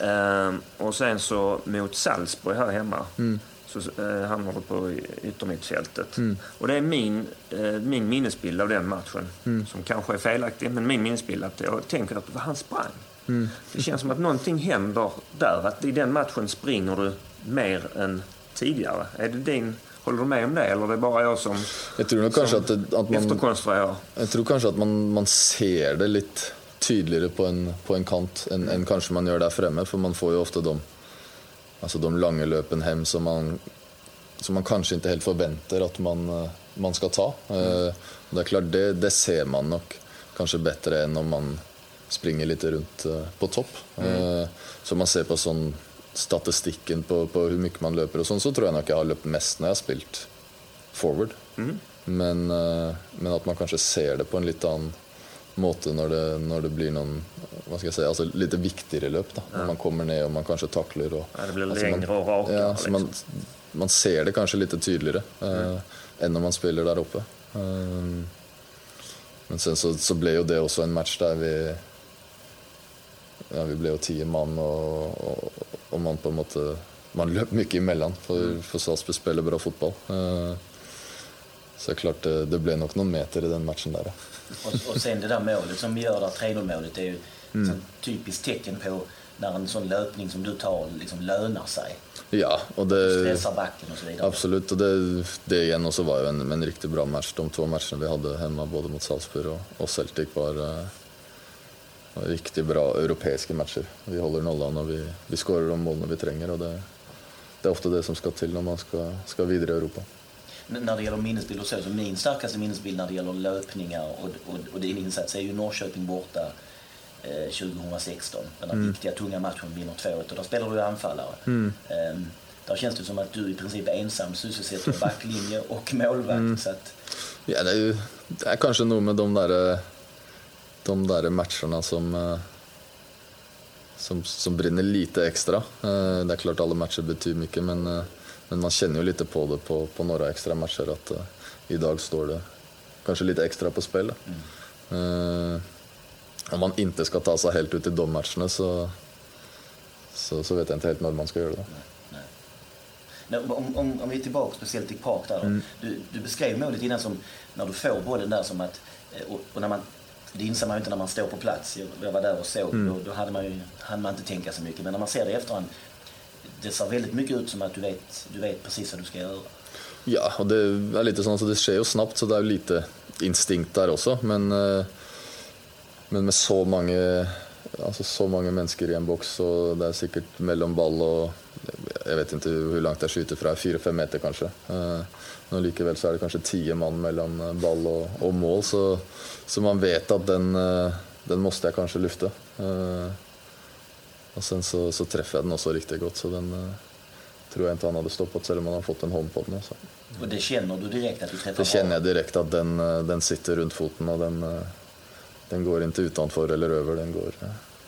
Mm. Eh, och sen så mot Salzburg här hemma mm. så eh, hamnar du på yttermittfältet. Mm. Och det är min, eh, min minnesbild av den matchen, mm. som kanske är felaktig, men min minnesbild att jag tänker att han sprang. Mm. Det känns som att någonting händer där, att i den matchen springer du mer än tidigare. Är det din Håller du med om det, eller är det bara jag som, jag tror nog kanske att, det, att man, efterkonstruerar? Jag tror kanske att man, man ser det lite tydligare på en, på en kant än, än kanske man gör där framme, för man får ju ofta de, alltså de långa löpen hem som man, som man kanske inte helt förväntar att man, eh, man ska ta. Mm. Det är klart, det, det ser man nog kanske bättre än om man springer lite runt eh, på topp. Mm. Så man ser på sån statistiken på, på, hur mycket man löper och sånt så tror jag nog jag har löpt mest när jag spelat forward. Mm. Men, uh, men att man kanske ser det på en lite annan måte när det, när det blir någon, vad ska jag säga, alltså lite viktigare löp då. Ja. När man kommer ner och man kanske tacklar och... Ja, det blir alltså längre man, och rakare. Ja, liksom. man, man ser det kanske lite tydligare uh, mm. än när man spelar där uppe. Uh, men sen så, så blev ju det också en match där vi ja, vi blev tio man och, och, och, man på en måte man löp mycket emellan för, mm. för Salzburg spelar bra fotboll. Uh, så klart det, det blev nog någon meter i den matchen där. Och, och sen det där målet som vi gör där, 3-0 målet, är ju mm. ett typiskt tecken på när en sån löpning som du tar liksom lönar sig. Ja, och det... Stressar backen och så vidare. Absolut, och det, det igen också var ju en, en riktigt bra match. De två matcherna vi hade hemma, både mot Salzburg och, och Celtic, var, uh, riktigt bra europeiska matcher. Vi håller nollan och vi, vi skårar de målen vi tränger. Och det, det är ofta det som ska till när man ska, ska vidare i Europa. När det gäller minnesbilder så, så min starkaste minnesbild när det gäller löpningar och, och, och din insats är ju Norrköping borta eh, 2016. Den där mm. viktiga, tunga matchen vinner 2-1 och där spelar du anfallare. Mm. Eh, där känns det som att du i princip ensam sysselsätter backlinje och målvakt. Mm. Så att... Ja, det är ju det är kanske nog med de där eh, de där matcherna som, eh, som, som brinner lite extra. Eh, det är klart alla matcher betyder mycket men, eh, men man känner ju lite på det på, på några extra matcher att idag står det kanske lite extra på spel. Mm. Om man inte ska ta sig helt ut i de matcherna så, så, så vet jag inte helt när man ska göra det. Nej, nej. Om, om, om, vi är tillbaka speciellt i Park där. Mm. Du, du beskrev målet innan som när du får bollen där som att och, och när man det inser man ju inte när man står på plats. Jag var där och såg. Mm. Då, då hade man ju hade man inte tänka så mycket. Men när man ser det i efterhand. Det ser väldigt mycket ut som att du vet, du vet precis vad du ska göra. Ja, och det är lite sånn så det sker ju snabbt så det är lite instinkt där också. Men, eh, men med så många, alltså så många människor i en box och det är säkert mellan ball och jag vet inte hur långt jag skjuter från, 4-5 meter kanske. Eh, men likevel så är det kanske 10 man mellan ball och, och mål. Så så man vet att den, eh, den måste jag kanske lyfta. Eh, och sen så, så träffade jag den också riktigt gott så den eh, tror jag inte han hade stoppat även om han har fått en hånd på den. Så. Och det känner du direkt att du träffar Det känner jag direkt att den, den sitter runt foten och den, den går inte utanför eller över, den går,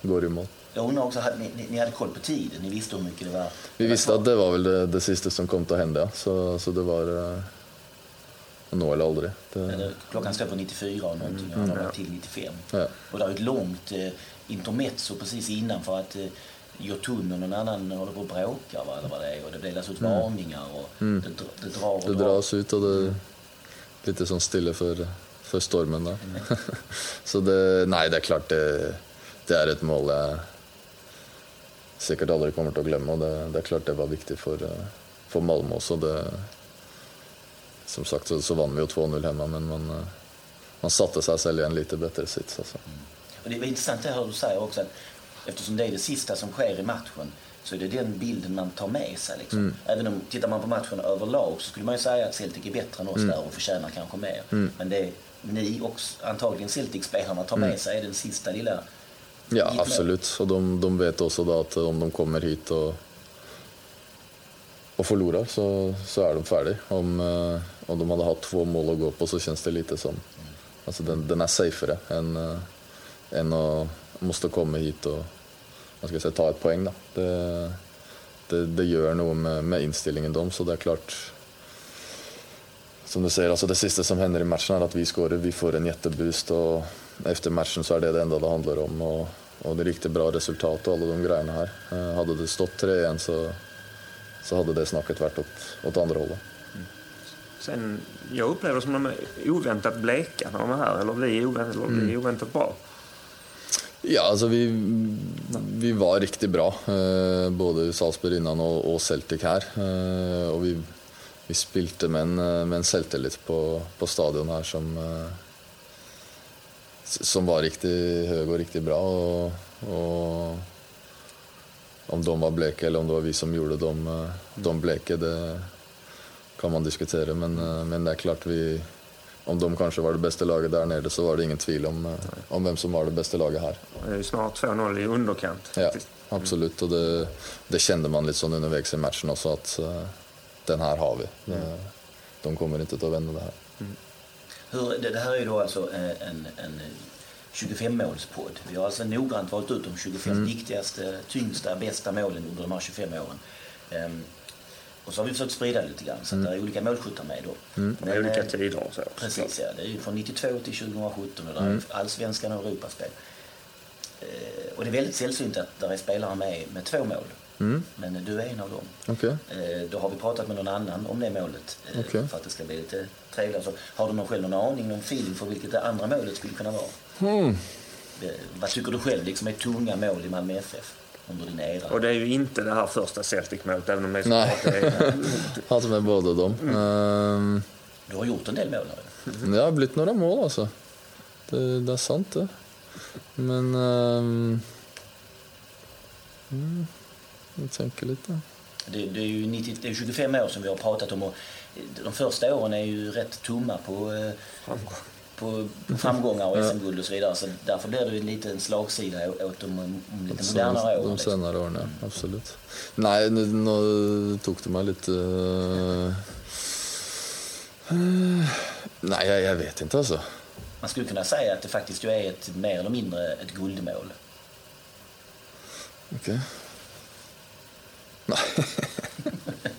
går i mål. Jag undrar också, ni, ni hade koll på tiden? Ni visste hur mycket det var? Vi visste att det var väl det, det sista som kom att hända. Så, så det var nå eller aldrig. Det... Klockan står på 94 och någonting och mm. har till 95. Ja. Och det är ett långt eh, intermezzo precis innan för att eh, Jotun och någon annan håller på att bråka va, eller vad det är och det delas ut mm. varningar och mm. det, det, drar och Det drar. dras ut och det är lite som stille för, för stormen där. Mm. Så det, nej, det är klart det, det är ett mål jag säkert aldrig kommer att glömma och det, det är klart det var viktigt för, eh, för Malmö också. Det, som sagt så, så vann vi ju 2-0 hemma men man, eh, man satte sig själv i en lite bättre sits. Alltså. Mm. Och det var intressant det här du säger också att eftersom det är det sista som sker i matchen så är det den bilden man tar med sig. Liksom. Mm. Även om tittar man på matchen överlag så skulle man ju säga att Celtic är bättre än oss mm. där och förtjänar kanske mer. Mm. Men det ni och antagligen Celtic-spelarna tar med mm. sig är den sista lilla Ja, absolut. Och de, de vet också då att om de kommer hit och, och förlorar så, så är de färdiga. Om, eh, om de hade haft två mål att gå på så känns det lite som... Alltså den, den är safer än, äh, än att måste komma hit och man ska säga, ta ett poäng. Då. Det, det, det gör något med, med inställningen dem, så det är klart... som du säger, alltså det sista som händer i matchen är att vi skårar, vi får en jätteboost och efter matchen så är det det enda det handlar om. Och, och det är riktigt bra resultat och alla de grejerna här. Eh, hade det stått 3-1 så, så hade det snacket varit åt, åt andra hållet. Sen, jag upplever som de är oväntat bleka när de är här, eller vi är oväntat, eller vi är oväntat bra. Ja, alltså vi, vi var riktigt bra, eh, både Salzburg innan och, och Celtic här. Eh, och vi, vi spilte med en, med en selvtillit på, på stadion här som, eh, som var riktigt hög och riktigt bra. Och, och om de var bleka eller om det var vi som gjorde dem, eh, de bleka, det kan man diskutera. Men, eh, men det är klart, vi, om de kanske var det bästa laget där nere så var det ingen tvivel om, eh, om vem som var det bästa laget här. Det är ju snart 2-0 i underkant. Ja, faktiskt. absolut. Och det, det kände man lite sån undervägs i matchen också att eh, den här har vi. Det, de kommer inte att vända det här. Hur, det, det här är ju då alltså en, en 25-målspodd. Vi har alltså noggrant valt ut de 25 viktigaste, tyngsta, bästa målen under de här 25 åren. Ehm, och så har vi försökt sprida det lite grann så att det är olika målskyttar med då. Det är Men, olika eh, tider och så. Precis, ja. Det är ju från 92 till 2017 och där är allsvenskan och Europaspel. Eh, och det är väldigt sällsynt att där är spelare med med två mål. Men du är en av dem. Okej. Eh, då har vi pratat med någon annan om det målet eh, Okej. för att det ska bli lite trevligare. Så har du någon själv någon aning, någon feeling för vilket det andra målet skulle kunna vara? Hmm. Eh, vad tycker du själv liksom är tunga mål i Malmö FF under din era? Och det är ju inte det här första Celtic-målet, även om det är så Nej. det är... Haft med båda dem. Ehm, Du har gjort en del mål här. det har blivit några mål alltså. Det, det är sant det. Men... mm, jag tänker lite. Det, det, är ju 90, det är 25 år som vi har pratat om och de första åren är ju rätt tomma på, eh, på framgångar och SM-guld och så vidare. Så därför blir det lite en slagsida åt de, de lite modernare de åren. Liksom. senare åren, ja. Absolut. Nej, nu, nu tog det mig lite... eh, nej, jag, jag vet inte alltså. Man skulle kunna säga att det faktiskt är ett mer eller mindre ett guldmål. Okej.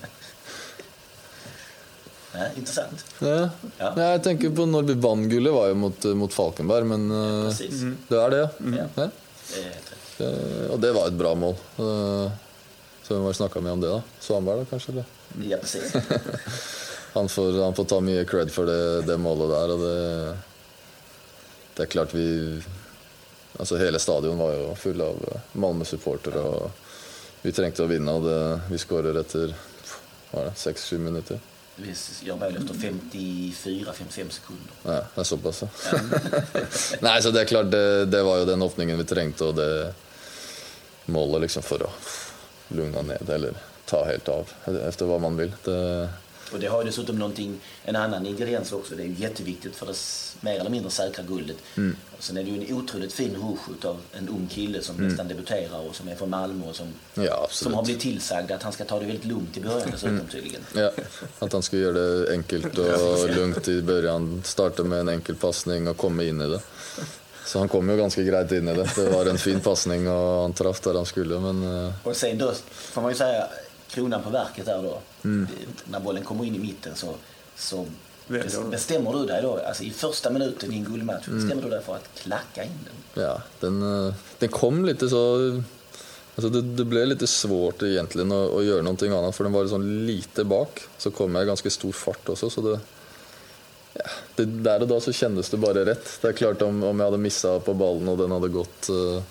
Ja, intressant. Ja. Ja. Ja, jag tänker på när vi vann guldet var ju mot, eh, mot Falkenberg, men eh, Precis. det är det. Ja. Ja. Det. Eh, Och det var ett bra mål. Eh, Så vi har snackat med om det då. Svanberg då kanske? Eller? Ja, precis. Han får, han får ta mycket cred för det, det målet där. Och det, det är klart vi... Alltså hela stadion var ju full av Malmö-supporter och vi trängte att vinna och det, vi skorade efter vad var det, 6-7 minuter. Vi gör mål efter 54-55 sekunder. Ja, det är så pass. ja. Nej, så det är klart, det, det var ju den öppningen vi trängte och det målet liksom för att lugna ner eller ta helt av efter vad man vill. Det, Och det har dessutom någonting, en annan ingrediens också. Det är ju jätteviktigt för det mer eller mindre säkra guldet. Mm. Och sen är det ju en otroligt fin rush av en ung kille som nästan debuterar och som är från Malmö och som, ja, som Mm. har blivit tillsagd att han ska ta det väldigt lugnt i början dessutom tydligen. Ja, att han skulle göra det enkelt och lugnt i början. Starta med en enkel passning och komma in i det. Så han kom ju ganska grejt in i det. Det var en fin passning och han träffade där han skulle. Men eh, Och sen då får man ju säga kronan på verket där då. Mm. När bollen kommer in i mitten så, så bestämmer du dig då, alltså i första minuten i en guldmatch, Mm. bestämmer du dig för att klacka in den. ja, den, eh, den kom lite så... Alltså det, det blev lite svårt egentligen att, att göra någonting annat för den var liksom lite bak. Så kom jag i ganska stor fart också så det... Ja, det, där och då så kändes det bara rätt. Det är klart om, om jag hade missat på bollen och den hade gått uh,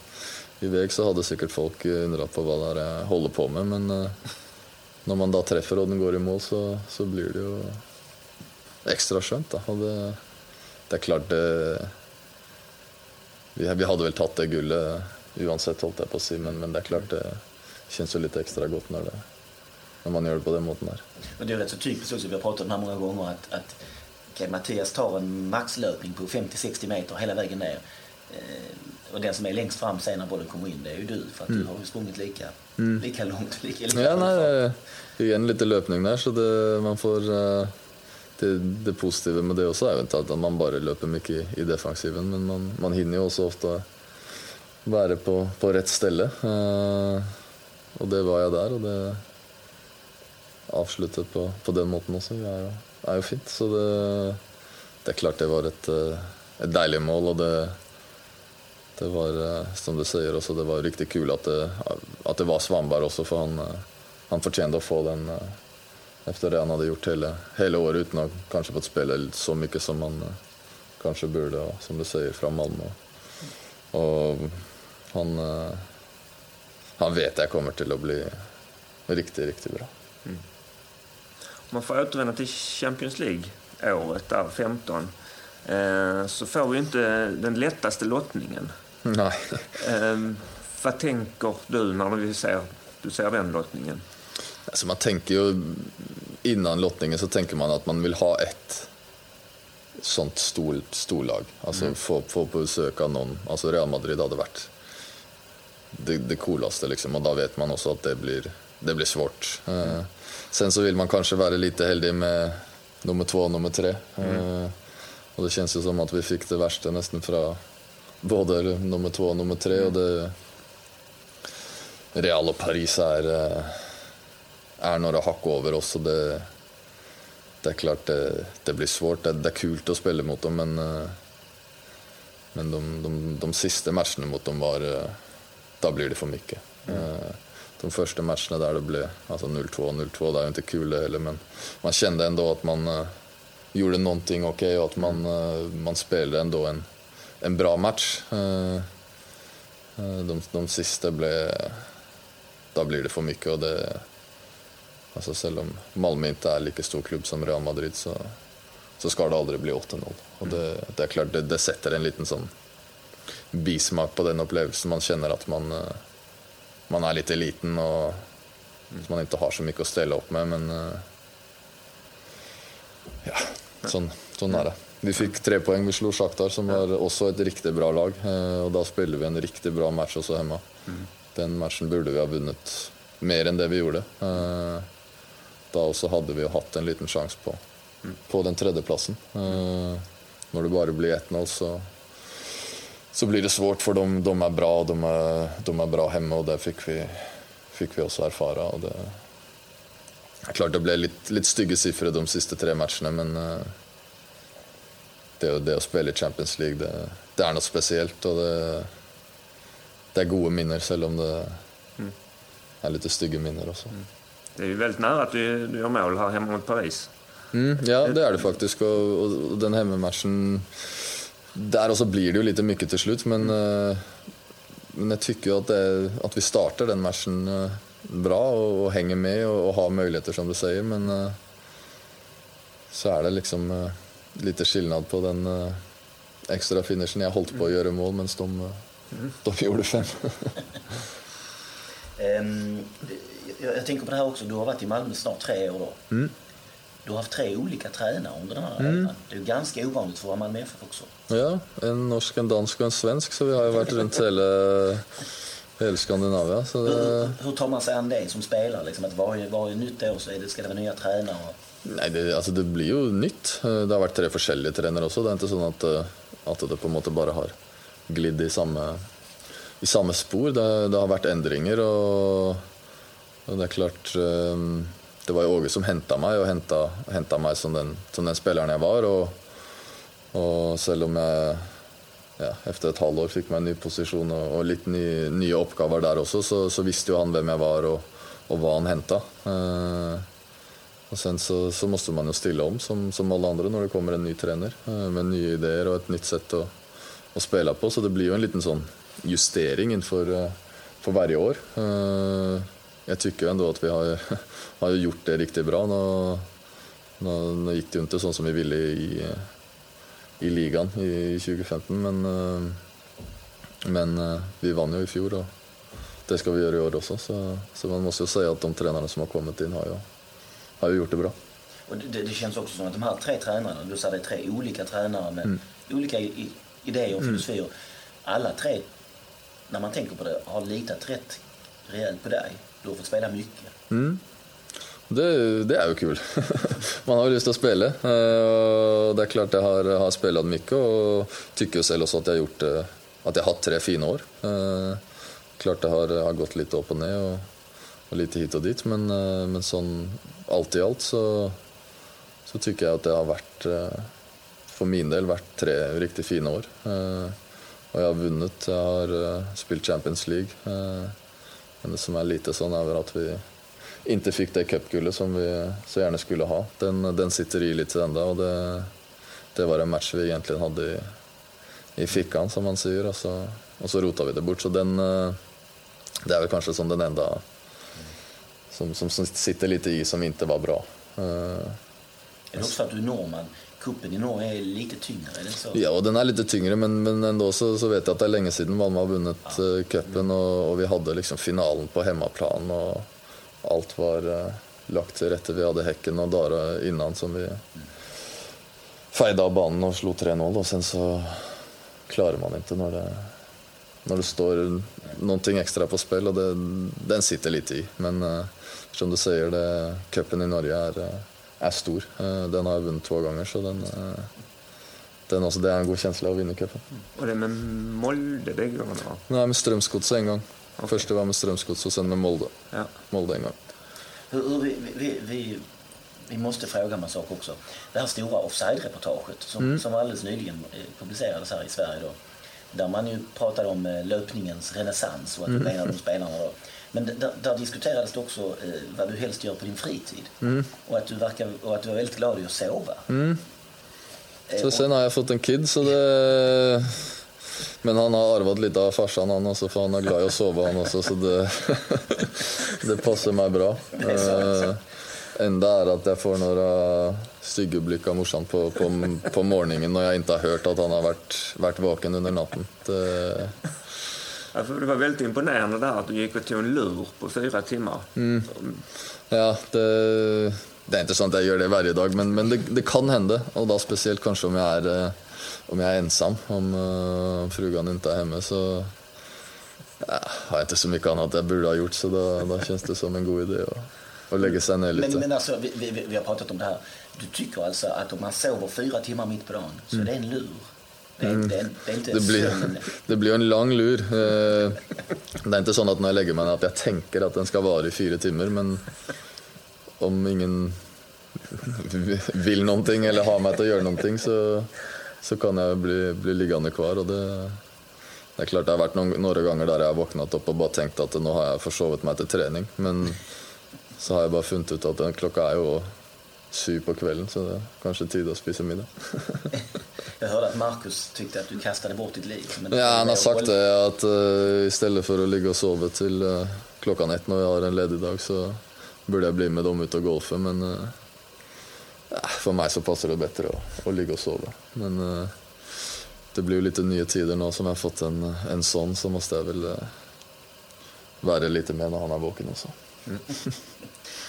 iväg så hade säkert folk eh, undrat på vad det är jag håller på med. Men eh, när man då träffar och den går i mål så, så blir det ju extra skönt. Då. Och det, det är klart det, vi, vi hade väl tagit det guldet oavsett, hållt jag på att säga, men, men det är klart det känns ju lite extra gott när, det, när man gör det på den måten där. Och det är rätt så typiskt också, vi har pratat om det här många gånger, att, att okay, Mattias tar en maxlöpning på 50-60 meter hela vägen ner. Eh, och den som är längst fram sen när bollen kommer in, det är ju du. För att du har ju sprungit lika, lika långt, lika, lika Mm. Ja, nej, det är igen lite löpning där, så det, man får... eh, Det, det positiva med det också är ju inte att man bara löper mycket i, i defensiven, men man, man hinner ju också ofta vara på, på rätt ställe. Eh, och det var jag där och det, avslutte på, på den måten er jo, er jo fint. Så det, det, er klart det var et, et deilig mål, og det, det var, eh, som du säger, også, det var riktigt kul att det, att det var Svanberg också för han, eh, han förtjänade att få den efter det han hade gjort hela, hela året utan att kanske fått spela så mycket som han kanske borde, som du säger, från Malmö. Och han, han vet jag kommer till att bli riktigt, riktigt bra. Mm. Om man får återvända till Champions League-året, där 15, så får vi inte den lättaste lottningen. Nej. Eh, vad tänker du när du ser, du ser den lottningen? Alltså man tänker ju, innan lottningen så tänker man att man vill ha ett sånt stor, storlag. Alltså mm. få, få på besök av någon. Alltså Real Madrid hade varit det, det coolaste liksom. Och då vet man också att det blir det blir svårt. Mm. Sen så vill man kanske vara lite heldig med nummer två och nummer tre. Mm. Och det känns ju som att vi fick det värsta nästan från både nummer två och nummer tre. Mm. Och det, Real och Paris är, är eh, några hack över oss. Och det, det är klart det, det blir svårt. Det, det, är kul att spela mot dem men, eh, men de, de, de sista matcherna mot dem var... Eh, Då blir det för mycket. Mm de första matcherna där det blev alltså 0-2, 0-2, det är inte kul det heller men man kände ändå att man gjorde någonting okej okay, och att man, man spelade ändå en, en bra match. Uh, de, de sista blev, då blir det för mycket och det, alltså selv om Malmö inte är lika stor klubb som Real Madrid så, så ska det aldrig bli 8-0. Och det, det, är klart, det, det sätter en liten sån bismak på den upplevelsen. Man känner att man man är lite liten och man inte har så mycket att ställa upp med. Men eh, ja, sån, sån är det. Vi fick tre poäng. Vi slog Shakhtar som var också ett riktigt bra lag. Eh, och då spelade vi en riktigt bra match också hemma. Mm. Den matchen borde vi ha vunnit mer än det vi gjorde. Eh, då också hade vi haft en liten chans på, mm. på den tredje platsen. När det bara blir 1-0 så så blir det svårt för de, de är bra, de är, de är bra hemma och det fick vi, fick vi också erfara. Och det, klart det blev lite, lite stygga siffror de sista tre matcherna men det, det att spela i Champions League det, det är något speciellt och det, det är goda minnen även om det är lite stygga minnen också. Mm. Det är ju väldigt nära att du, du gör mål här hemma mot Paris. Mm, ja, det är det faktiskt. Och, och den hemmamatchen där också blir det ju lite mycket till slut, men, mm. men jag tycker att, det, att vi startar den matchen eh, bra och, och hänger med och, och, har möjligheter som du säger. Men eh, så är det liksom lite skillnad på den extra finishen. Jag hållit på att göra mål medan de, mm. de gjorde fem. um, jag, jag, tänker på det här också, du har varit i Malmö snart tre år då. Mm. Du har haft tre olika tränare under den här mm. Det är ganska ovanligt för Malmö FF också. Ja, en norsk, en dansk och en svensk, så vi har ju varit runt hela, hela Skandinavien. Det... hur, hur tar man sig an det som spelare? Liksom att varje, varje nytt år så är det, ska det vara nya tränare? Nej, det, alltså det blir ju nytt. Eh, det har varit tre olika tränare också. Det är inte så att, eh, att det på måte bara har glidit i samma, i samma spår. Det, det har varit ändringar och, och det är klart eh, det var ju Åge som hämtade mig och hämtade, hämtade mig som den, som den spelaren jag var. Och, och även om jag ja, efter ett halvår fick mig en ny position och, och lite ny, nya uppgifter där också så, så visste ju han vem jag var och, och vad han hämtade och sen så, så, måste man ju ställa om som, som alla andra när det kommer en ny tränare eh, med nya idéer och ett nytt sätt att, att spela på. Så det blir ju en liten sån justering inför eh, för varje år eh, jag tycker ändå att vi har, har gjort det riktigt bra. Nu, nu, nu gick det ju inte så som vi ville i, i ligan i 2015, men, men vi vann ju i fjol och det ska vi göra i år också. Så, så man måste ju säga att de tränarna som har kommit in har ju, har ju gjort det bra. Och det, det, känns också som att de här tre tränarna, du sa det är tre olika tränare med mm. olika i, idéer och mm. filosofier. Alla tre, när man tänker på det, har litat rätt rejält på dig. Du har fått spela mycket. Mm. Det, det, är ju kul. Man har ju lust att spela. Eh, det är klart jag har, har spelat mycket och tycker själv också att jag har gjort att jag har haft tre fina år. Eh, klart det har, har gått lite upp och ner och, och lite hit och dit. Men, eh, men sån, allt i allt så, så tycker jag att det har varit, eh, för min del, varit tre riktigt fina år. Eh, och jag har vunnit, jag har spelat Champions League. Men det som är lite sån är att vi inte fick det cupguldet som vi så gärna skulle ha. Den, den sitter i lite ända och det, det var en match vi egentligen hade i, i fickan som man säger och så, och så rotade vi det bort. Så den, det är väl kanske som den enda som, som, som sitter lite i som inte var bra. Är det också för att du är norrman? Kuppen i Norge är lite tyngre? Det så? Ja, den är lite tyngre, men, men ändå så, så vet jag att det är länge sedan Malmö har vunnit ja. uh, cupen och, och, vi hade liksom finalen på hemmaplan och allt var uh, lagt till rätta. Vi hade Häcken och Dara innan som vi mm. fejde av banan och slog 3-0 och sen så klarar man inte när det när det står någonting extra på spel och det, den sitter lite i. Men uh, som du säger, det, cupen i Norge är, eh, är stor. Uh, den har jag vunnit två gånger så den, uh, den också, det är en god känsla att vinna cupen. Och det med Molde bägge gångerna? Nej, med Strömsgods en gång. Okay. Först var med Strömsgods och sen med Molde. Ja. Molde en gång. Hur, hur vi, vi, vi, vi, måste fråga en sak också. Det här stora offside-reportaget som, mm. som alldeles nyligen publicerades här i Sverige då där man ju pratade om eh, löpningens renässans och att mm. menar de spelarna då. Men där, där diskuterades det också eh, vad du helst gör på din fritid. Mm. Och, att du verkar, och att du är väldigt glad i att sova. Mm. Eh, så sen har jag fått en kid så det... Men han har arvat lite av farsan han också för han är glad i att sova han också så det, det passar mig bra. Alltså. Enda är att jag får några stygga blickar av morsan på, på, på morgonen när jag inte har hört att han har varit, varit vaken under natten. Det... Det var väldigt imponerande där att du gick och tog en lur på fyra timmar. Mm. Ja, det, det, är inte så att jag gör det varje dag, men, men det, det, kan hända. Och då speciellt kanske om jag är, eh, om jag är ensam, om uh, frugan inte är hemma. Så ja, har jag inte så mycket annat jag borde ha gjort, så då, då känns det som en god idé. Och och lägga sig ner lite. Men, men alltså, vi, vi, vi, har pratat om det här. Du tycker alltså att om man sover fyra timmar mitt på dagen så mm. det är en lur? Det, mm. det, det, är inte det, blir, det blir en lång lur. Eh, det är inte så att när jag lägger mig att jag tänker att den ska vara i fyra timmar men om ingen vill någonting eller har mig att göra någonting så, så kan jag bli, bli liggande kvar. Och det, det är klart det har varit några gånger där jag har vaknat upp och bara tänkt att nu har jag försovit mig till träning. Men så har jag bara funnit ut att den klockan är ju sju på kvällen så det är kanske tid att spisa middag. jag hörde att Marcus tyckte att du kastade bort ditt liv. ja, han har sagt det att uh, istället för att ligga och sova till uh, klockan ett när jag har en ledig dag så borde jag bli med dem ut och golfa men uh, för mig så passar det bättre att, att ligga och sova. Men det blir ju lite nya tider nu som jag har fått en, en son så måste jag väl vara lite med när han är vaken också. Mm.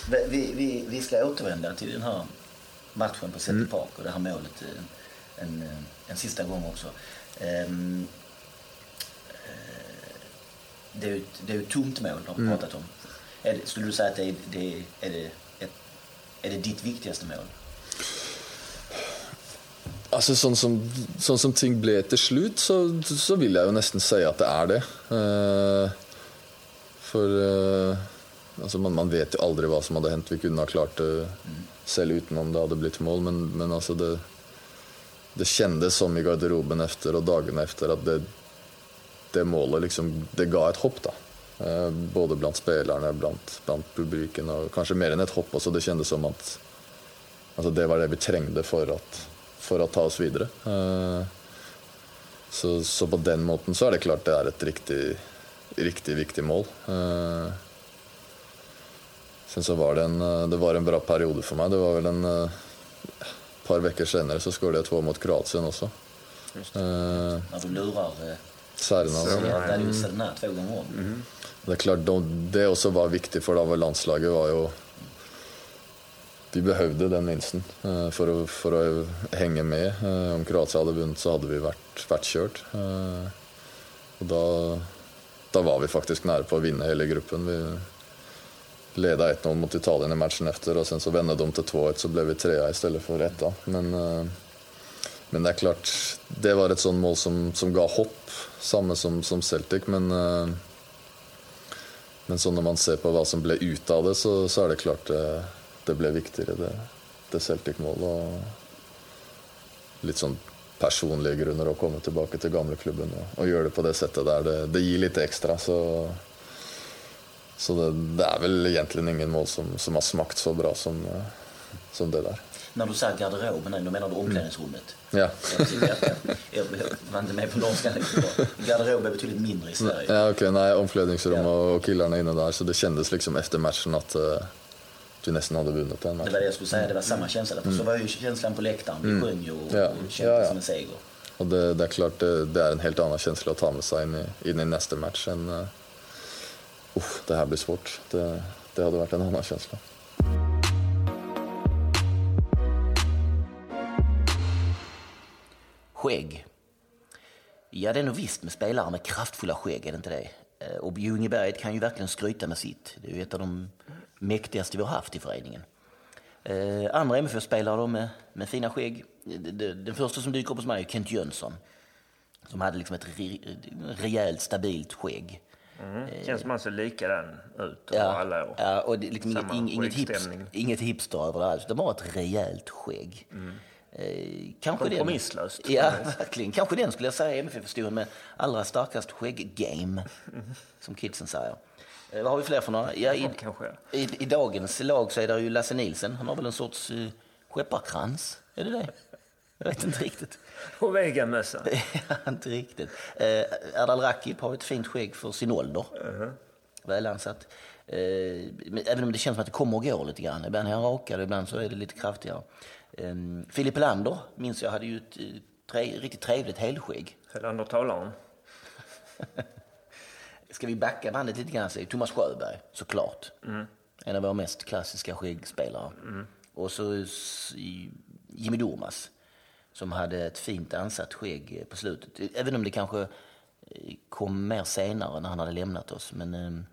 Vi, vi, vi ska återvända till den här matchen på City mm. Park och det här målet eh, en, en, en sista gång också. Um, det är ju det är ett tomt mål de har mm. pratat om. Är skulle du säga att det är, det är, det ett, är det ditt viktigaste mål? Alltså sånt som, sånt som ting blev till slut så, så vill jag ju nästan säga att det är det. Uh, för uh, Alltså man, man, vet ju aldrig vad som hade hänt. Vi kunde ha klart det mm. själv utan om det hade blivit mål. Men, men alltså det, det kändes som i garderoben efter och dagen efter att det, det målet liksom, det gav ett hopp. Då. Eh, både bland spelarna, bland, bland publiken och kanske mer än ett hopp. Alltså det kändes som att alltså det var det vi trängde för att, för att ta oss vidare. Eh, så, så på den måten så är det klart det är ett riktigt, riktigt viktigt mål. Eh, Eh, Sen så var det en, eh, det var en bra period för mig. Det var väl en eh, par veckor senare så skårade jag två mot Kroatien också. Just det. Uh, När du lurar eh, Särna. Där du Serna två gånger om. Mm. Det är klart, de, det också var viktigt för det landslaget var ju vi behövde den vinsten för att, för att hänga med. Om Kroatien hade vunnit så hade vi varit, varit kört. Och då, då var vi faktiskt nära på att vinna hela gruppen. Vi, leda 1-0 mot Italien i matchen efter och sen så vände de till 2-1 så blev vi trea istället för etta. Men, eh, men det är klart, det var ett sånt mål som, som gav hopp, samma som, som Celtic. Men, eh, men så när man ser på vad som blev ut av det så, så är det klart det, det blev viktigare det, det Celtic-mål och lite sån personliga grunder att komma tillbaka till gamla klubben och, och göra det på det sättet där. Det, det ger lite extra så, så det, det, är väl egentligen ingen mål som, som har smakt så bra som, som det där. När du säger garderoben, då menar du omklädningsrummet? Ja. Jag, var inte med på norskan. Garderob är betydligt mindre i Sverige. Ja. Okay, nej, omklädningsrum och killarna inne där. Så det kändes liksom efter matchen att uh, vi nästan hade vunnit den matchen. Det var det jag skulle säga, det var samma känsla. Mm. Så var ju känslan på läktaren. Vi mm. sjöng ju och, ja. och kände ja, ja. som en seger. Och det, det är klart, det, det, är en helt annan känsla att ta med sig in i, in i nästa match än uff, det här blir svårt. Det, det hade varit en annan känsla. Skägg. Ja, det är nog visst med spelare med kraftfulla skägg, är det inte det? Eh, och Ljungberget kan ju verkligen skryta med sitt. Det är ju ett av de mäktigaste vi har haft i föreningen. Eh, andra MFF-spelare med, med fina skägg. Eh, den första som dyker upp hos mig är Kent Jönsson. Som hade liksom ett rejält, stabilt skägg. Mm. Känns som han ser likadan ut ja, alla år. Ja, och det, liksom inget, inget, hips, inget hipster över det alls. De har ett rejält skägg. Mm. Eh, kanske Kompromisslöst. Den, ja, verkligen. Kanske den skulle jag säga MFF-historien med allra starkast skägg-game, mm. som kidsen säger. Eh, vad har vi fler för några? Ja, i, i, i, dagens lag så är det ju Lasse Nilsen. Han har väl en sorts uh, skepparkrans? Är det det? Jag vet inte riktigt. Och vegamössa? ja, inte riktigt. Eh, Erdal Rakip har ett fint skägg för sin ålder. Uh -huh. Välansatt. Eh, även om det känns som att det kommer och går lite grann. Ibland är han rakad, ibland så är det lite kraftigare. Um, Filip Lander minns jag hade ju ett eh, tre, riktigt trevligt helskägg. Lander talar om. Ska vi backa bandet lite grann Thomas Sjöberg såklart. Mm. En av våra mest klassiska skäggspelare. Mm. Och så Jimmy Durmas som hade ett fint ansatt skägg på slutet. Även om det kanske eh, kom mer senare när han hade lämnat oss. Men ehm,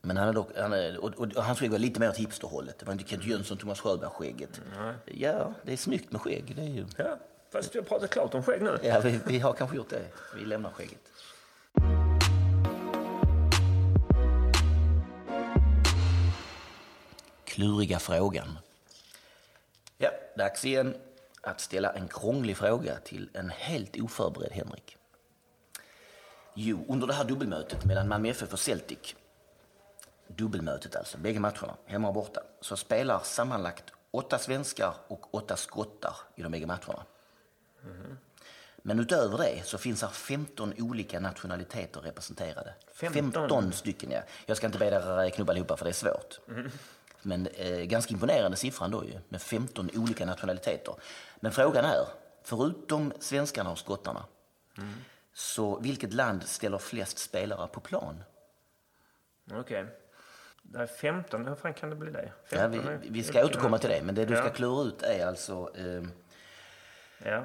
men han, dock, han, och, och, och hans skägg var lite mer åt hipsterhållet. Det var inte Kent Jönsson, Thomas Sjöberg-skägget. Ja, det är snyggt med skägg. Det är ju... Ja, fast vi har pratat klart om skägg nu. Ja, vi, vi har kanske gjort det. Vi lämnar skägget. Kluriga frågan. Ja, dags igen att ställa en krånglig fråga till en helt oförberedd Henrik. Jo, under det här dubbelmötet mellan Malmö FF och Celtic dubbelmötet alltså, bägge matcherna, hemma och borta, så spelar sammanlagt åtta svenskar och åtta skottar i de bägge matcherna. Mm. Men utöver det så finns det 15 olika nationaliteter representerade. 15, 15 stycken, ja. Jag ska inte be er räkna upp allihopa för det är svårt. Mm. Men eh, ganska imponerande siffran då ju, med 15 olika nationaliteter. Men frågan är, förutom svenskarna och skottarna, mm. så vilket land ställer flest spelare på plan? Okej. Okay. Det är 15, hur fan kan det bli det? Ja, vi, vi ska återkomma till det, men det du ska klura ut är alltså... Eh... Ja,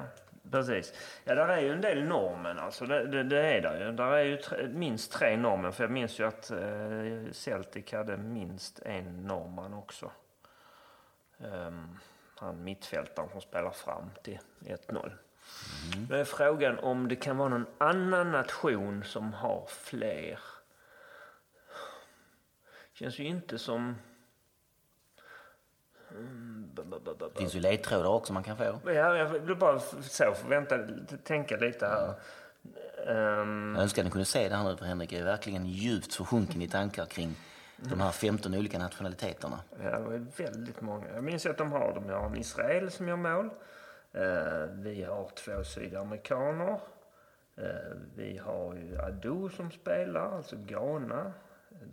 precis. Ja, där är ju en del normen alltså. Det, det, det är där ju. Där är ju tre, minst tre normen. För jag minns ju att eh, Celtic hade minst en norman också. Um, han mittfältaren som spelar fram till 1-0. Mm. Då är frågan om det kan vara någon annan nation som har fler Känns ju inte som... Det finns ju ledtrådar också man kan få. Ja, jag vill bara så, vänta, tänka lite här. Um... Jag önskar att ni kunde se det här nu, för Henrik är verkligen djupt försjunken i tankar kring de här 15 olika nationaliteterna. Ja, det är väldigt många. Jag minns att de har, de har en Israel som gör mål. Uh, vi har två sydamerikaner. Uh, vi har ju Ado som spelar, alltså Ghana.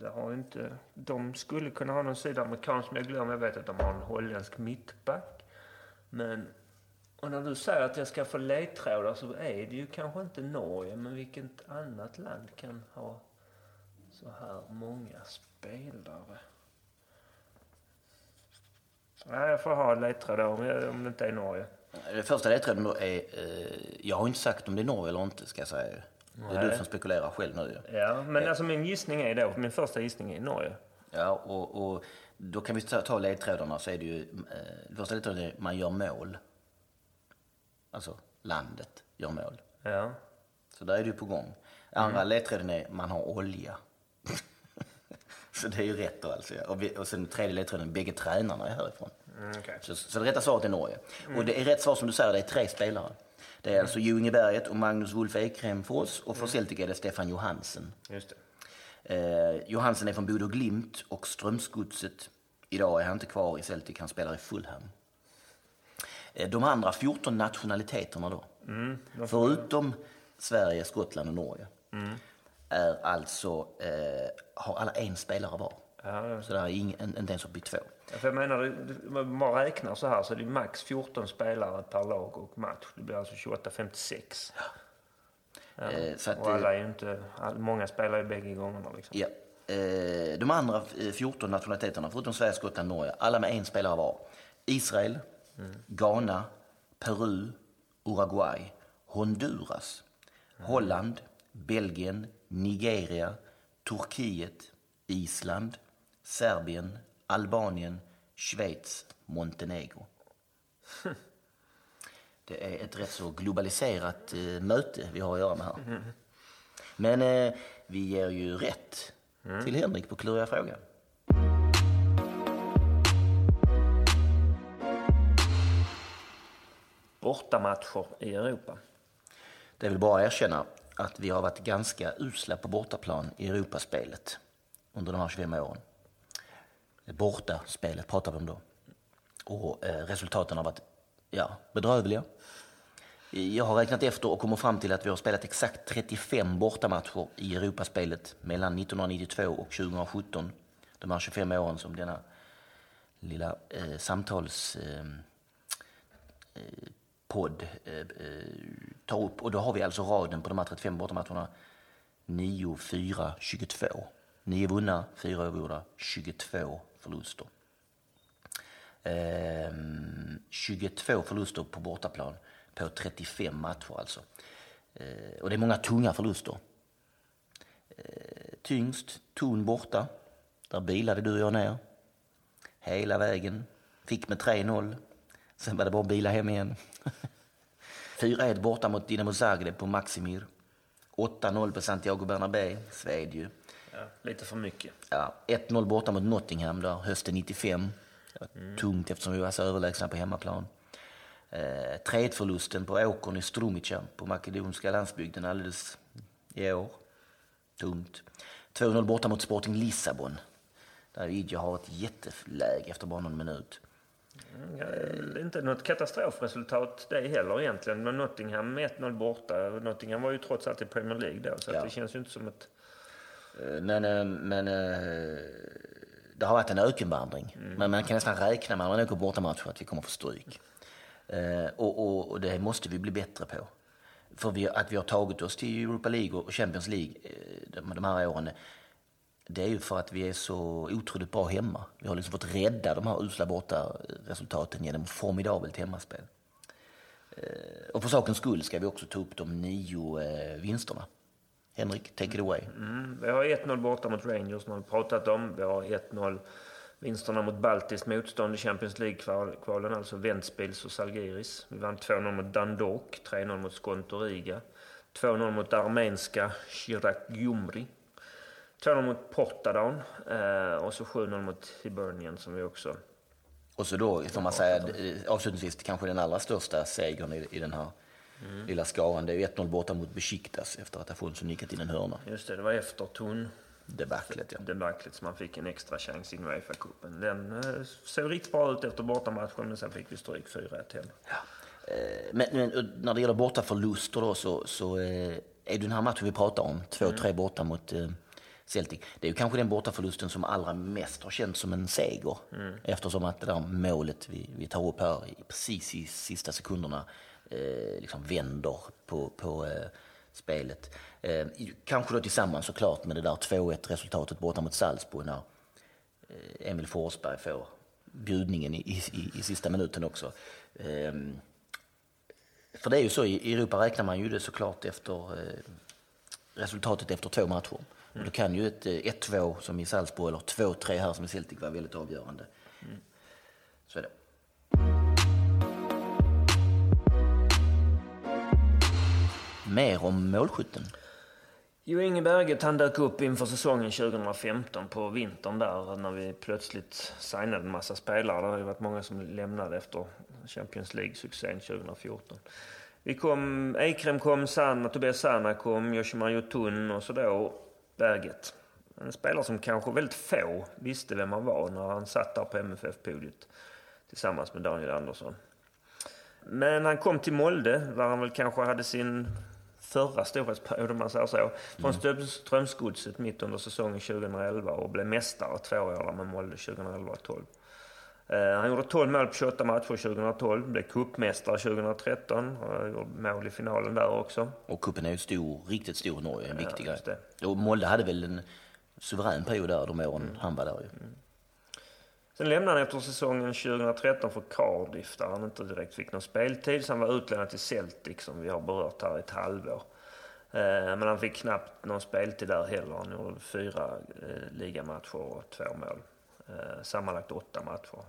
Det har inte, de skulle kunna ha någon sydamerikansk, men jag glömmer, jag vet att de har en holländsk mittback. Men, och när du säger att jag ska få ledtrådar så är det ju kanske inte Norge, men vilket annat land kan ha så här många spelare? Nej, jag får ha ledtrådar om, om det inte är Norge. Den första ledtråden då är, eh, jag har inte sagt om det är Norge eller inte ska jag säga. Det är du som spekulerar själv nu. Ja, men alltså min gissning är då, min första gissning är Norge. Ja, och, och då kan vi ta, ta ledtrådarna så är det ju, eh, första ledtråden är man gör mål. Alltså, landet gör mål. Ja. Så där är du på gång. Andra mm. ledtråden är man har olja. Så det är ju rätt då alltså. Och, vi, och sen tredje ledtråden, bägge tränarna är härifrån. Mm, okay. så, så det rätta svaret är Norge. Mm. Och det är rätt svar som du säger, det är tre spelare. Det är alltså Berget och Magnus Wolf Ekhem för oss och för mm. Celtic är det Stefan Johansen. Just. Eh, Johansen är från Bodo Glimt och Strömsgodset. Idag är han inte kvar i Celtic, han spelar i Fulham. Eh, de andra 14 nationaliteterna då, mm, förutom Sverige, Skottland och Norge, mm. är alltså, eh, har alla en spelare var. Ja, så det är ingen, inte ens uppe i två. För jag menar, om man räknar så här så är det max 14 spelare per lag och match. Det blir alltså 28-56. Ja. Ja. Eh, så och alla är ju inte, många spelar ju bägge gångerna. Liksom. Ja. Eh, de andra 14 nationaliteterna, förutom Sverige, Skottland Norge, alla med en spelare var. Israel, mm. Ghana, Peru, Uruguay, Honduras, mm. Holland, Belgien, Nigeria, Turkiet, Island, Serbien, Albanien, Schweiz, Montenegro. Det är ett rätt så globaliserat eh, möte vi har att göra med här. Men eh, vi ger ju rätt mm. till Henrik på kluriga frågan. Bortamatcher i Europa. Det är väl bara att erkänna att vi har varit ganska usla på bortaplan i Europaspelet under de här 25 åren. Bortaspelet pratar vi om då. Och eh, resultaten har varit ja, bedrövliga. Jag har räknat efter och kommer fram till att vi har spelat exakt 35 bortamatcher i Europaspelet mellan 1992 och 2017. De här 25 åren som denna lilla eh, samtalspodd eh, eh eh, eh, tar upp. Och då har vi alltså raden på de här 35 bortamatcherna 9, 4, 22. 9 vunna, 4 övergjorda, 22 förluster. Ehm, 22 förluster på bortaplan på 35 matcher alltså. Eh, och det är många tunga förluster. Eh, tyngst, Ton borta. Där bilade du och jag ner. Hela vägen. Fick med 3-0. Sen var det bara att bila hem igen. 4-1 borta mot Dinamo Zagreb på Maximir. 8-0 på Santiago Bernabéu, sved ju. Lite för mycket. Ja, 1-0 borta mot Nottingham där hösten 95. Mm. Tungt eftersom vi var så överlägsna på hemmaplan. Eh, 3-1-förlusten på åkern i Strumica på makedonska landsbygden alldeles i år. Tungt. 2-0 borta mot Sporting Lissabon. Där Idje har ett jätteläge efter bara någon minut. Ja, inte något katastrofresultat det heller egentligen. Men Nottingham med 1-0 borta. Nottingham var ju trots allt i Premier League då. Så ja. det känns ju inte som ett... Eh, men, eh, men eh, det har varit en ökenvandring. Mm. Men man kan nästan räkna med när man åker bortamatch att vi kommer få stryk. Och, och, och, det måste vi bli bättre på. För vi, att vi har tagit oss till Europa League och Champions League de, de här åren det är ju för att vi är så otroligt bra hemma. Vi har liksom fått rädda de här usla borta resultaten genom formidabelt hemmaspel. Och för sakens skull ska vi också ta upp de nio vinsterna. Henrik, take it away. Mm, vi har 1-0 borta mot Rangers, som vi pratat om. Vi har 1-0 vinsterna mot baltiskt motstånd i Champions League-kvalen, alltså Ventspils och Salgiris. Vi vann 2-0 mot Dundalk, 3-0 mot Skonto Riga, 2-0 mot armenska Shirak Gyumri 2-0 mot Portadown eh, och så 7-0 mot Hibernian som vi också... Och så då, får man säga, avslutningsvis, kanske den allra största segern i, i den här mm. lilla skaran. Det är 1-0 borta mot Besiktas efter att Afonso nickat in en hörna. Just det, det var efter Ton. Debaclet, ja. Debaclet, så man fick en extra chans i Uefa-cupen. Den eh, såg riktigt bra ut efter bortamatchen, men sen fick vi stryk 4-1 hem. Ja. Eh, men, men, när det gäller bortaförluster då så, så eh, är det den här matchen vi pratar om, 2-3 mm. borta mot Celtic. Det är ju kanske den bortaförlusten som allra mest har känts som en seger. Mm. Eftersom att det där målet vi, vi tar upp här precis i sista sekunderna eh, liksom vänder på, på eh, spelet. Eh, kanske då tillsammans såklart med det där 2-1 resultatet borta mot Salzburg när eh, Emil Forsberg får bjudningen i, i, i sista minuten också. Eh, för det är ju så, i Europa räknar man ju det såklart efter eh, resultatet efter två matcher. Mm. då kan ju ett eh, 1-2 som i Salzburg eller 2-3 här som i Celtic vara väldigt avgörande. Mer om målskytten? Jo Inge Berget han dök upp inför säsongen 2015 på vintern där när vi plötsligt signade en massa spelare. Det har ju varit många som lämnade efter Champions League-succén 2014. Vi kom, Eikrem kom, Sanna, Tobias Sanna kom, Yoshimar Jotun och så då Berget. En spelare som kanske väldigt få visste vem han var när han satt där på MFF-podiet tillsammans med Daniel Andersson. Men han kom till Molde där han väl kanske hade sin förra storhetsperiod om man säger så. Från mm. Strömsgodset mitt under säsongen 2011 och blev mästare två år med Molde 2011 och 12. Eh, han gjorde 12 mål på 28 matcher 2012, blev cupmästare 2013 och gjorde mål i finalen där också. Och cupen är ju stor, riktigt stor i Norge, en viktig ja, grej. Och Molde hade väl en suverän period där de åren mm. han var där ju. Mm. Sen lämnade han efter säsongen 2013 för Cardiff där han inte direkt fick någon speltid. Så han var utlånad till Celtic som vi har berört här i ett halvår. Eh, men han fick knappt någon speltid där heller. Han gjorde fyra eh, ligamatcher och två mål. Eh, sammanlagt åtta matcher.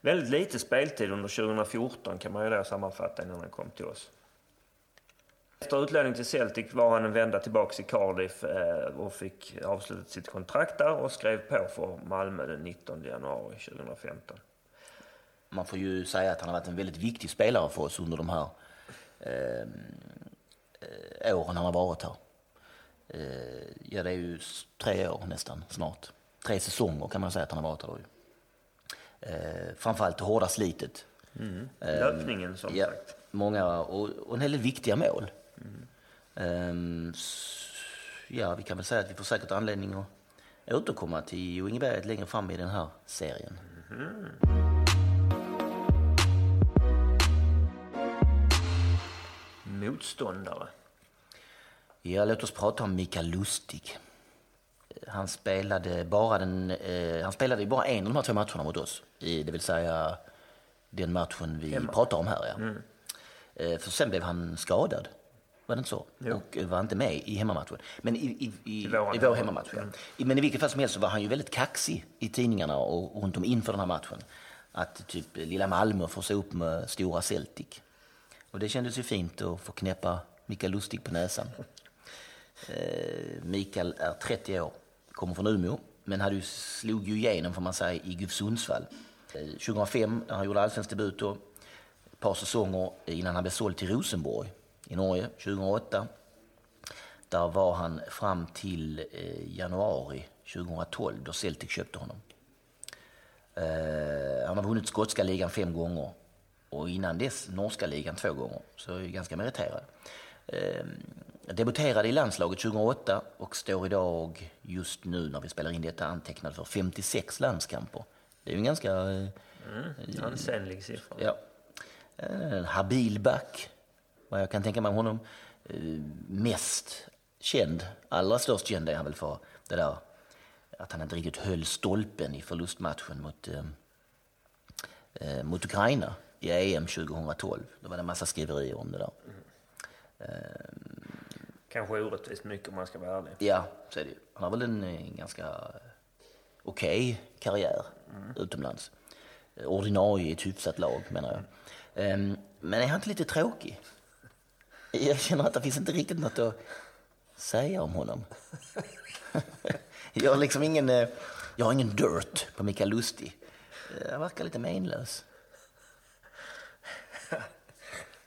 Väldigt lite speltid under 2014 kan man ju då sammanfatta innan han kom till oss. Efter utlåning till Celtic var han en vända tillbaka i Cardiff eh, och fick avslutat sitt kontrakt där och skrev på för Malmö den 19 januari 2015. Man får ju säga att han har varit en väldigt viktig spelare för oss under de här eh, eh åren han har varit här. Eh, ja, det är ju tre år nästan snart. Tre säsonger kan man säga att han har varit här då. Eh, framförallt det hårda slitet. Mm. Löpningen som ja, sagt. Många och, och en hel del viktiga mål. Um, ja, vi kan väl säga att vi får säkert anledning att återkomma till Jo Ingeberg längre fram i den här serien. Mm. Motståndare? Ja, låt oss prata om Mikael Lustig. Han spelade bara den, eh, han spelade bara en av de här två matcherna mot oss. I, det vill säga den matchen vi Hemma. pratar om här. Ja. Mm. Eh, för sen blev han skadad. Var det inte så? Jo. Och var inte med i hemmamatchen. Men i, i, i, I vår, i vår hemmamatch, ja. Mm. Men i vilket fall som helst så var han ju väldigt kaxig i tidningarna och runt om inför den här matchen. Att typ lilla Malmö får se upp med stora Celtic. Och det kändes ju fint att få knäppa Mikael Lustig på näsan. Eh, Mikael är 30 år, kommer från Umeå, men hade ju, slog ju igenom får man säga i GUF Sundsvall. Eh, 2005, när han gjorde allsvensk debut då, ett par säsonger innan han blev såld till Rosenborg i Norge 2008. Där var han fram till eh, januari 2012 då Celtic köpte honom. Eh, han har vunnit skotska ligan fem gånger och innan dess norska ligan två gånger, så är ganska meriterad. Eh, debuterade i landslaget 2008 och står idag, just nu när vi spelar in detta, antecknad för 56 landskamper. Det är ju en ganska... Mm, ansenlig siffra. Ja. En habil back, vad jag kan tänka mig om honom. Eh, mest känd, allra störst känd är han väl för det där att han inte riktigt höll stolpen i förlustmatchen mot, eh, eh mot Ukraina i EM 2012. Då var det en massa skriverier om det där. Mm. Eh, Kanske orättvist mycket om man ska vara ärlig. Ja, så är det Han har väl en, en ganska okej okay karriär mm. utomlands. Ordinarie i ett hyfsat lag menar jag. Mm. Men är han inte lite tråkig? Jag känner att det finns inte riktigt något att säga om honom. Jag har liksom ingen, eh, jag har ingen dirt på Mikael Lustig. Eh, han verkar lite menlös.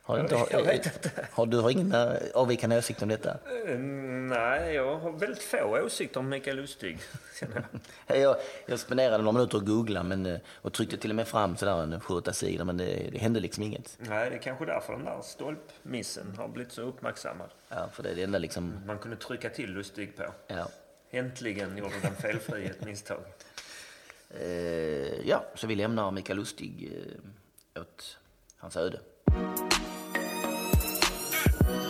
Har, inte, har, jag vet inte. Har du har ingen eh, avvikande åsikt om detta? Mm, nej, jag har väldigt få åsikter om Mikael Lustig. jag, jag spenderade några minuter att googla men, eh, och tryckte till och med fram sådär en sju, sidor men det, det, hände liksom inget. Nej, det är kanske därför den där stolpmissen har blivit så uppmärksammad. Ja, för det är det enda liksom... Man kunde trycka till Lustig på. Ja. Äntligen gjorde den felfri ett misstag. Uh, ja, så vi lämnar Mikael Lustig uh, åt hans öde. Yeah.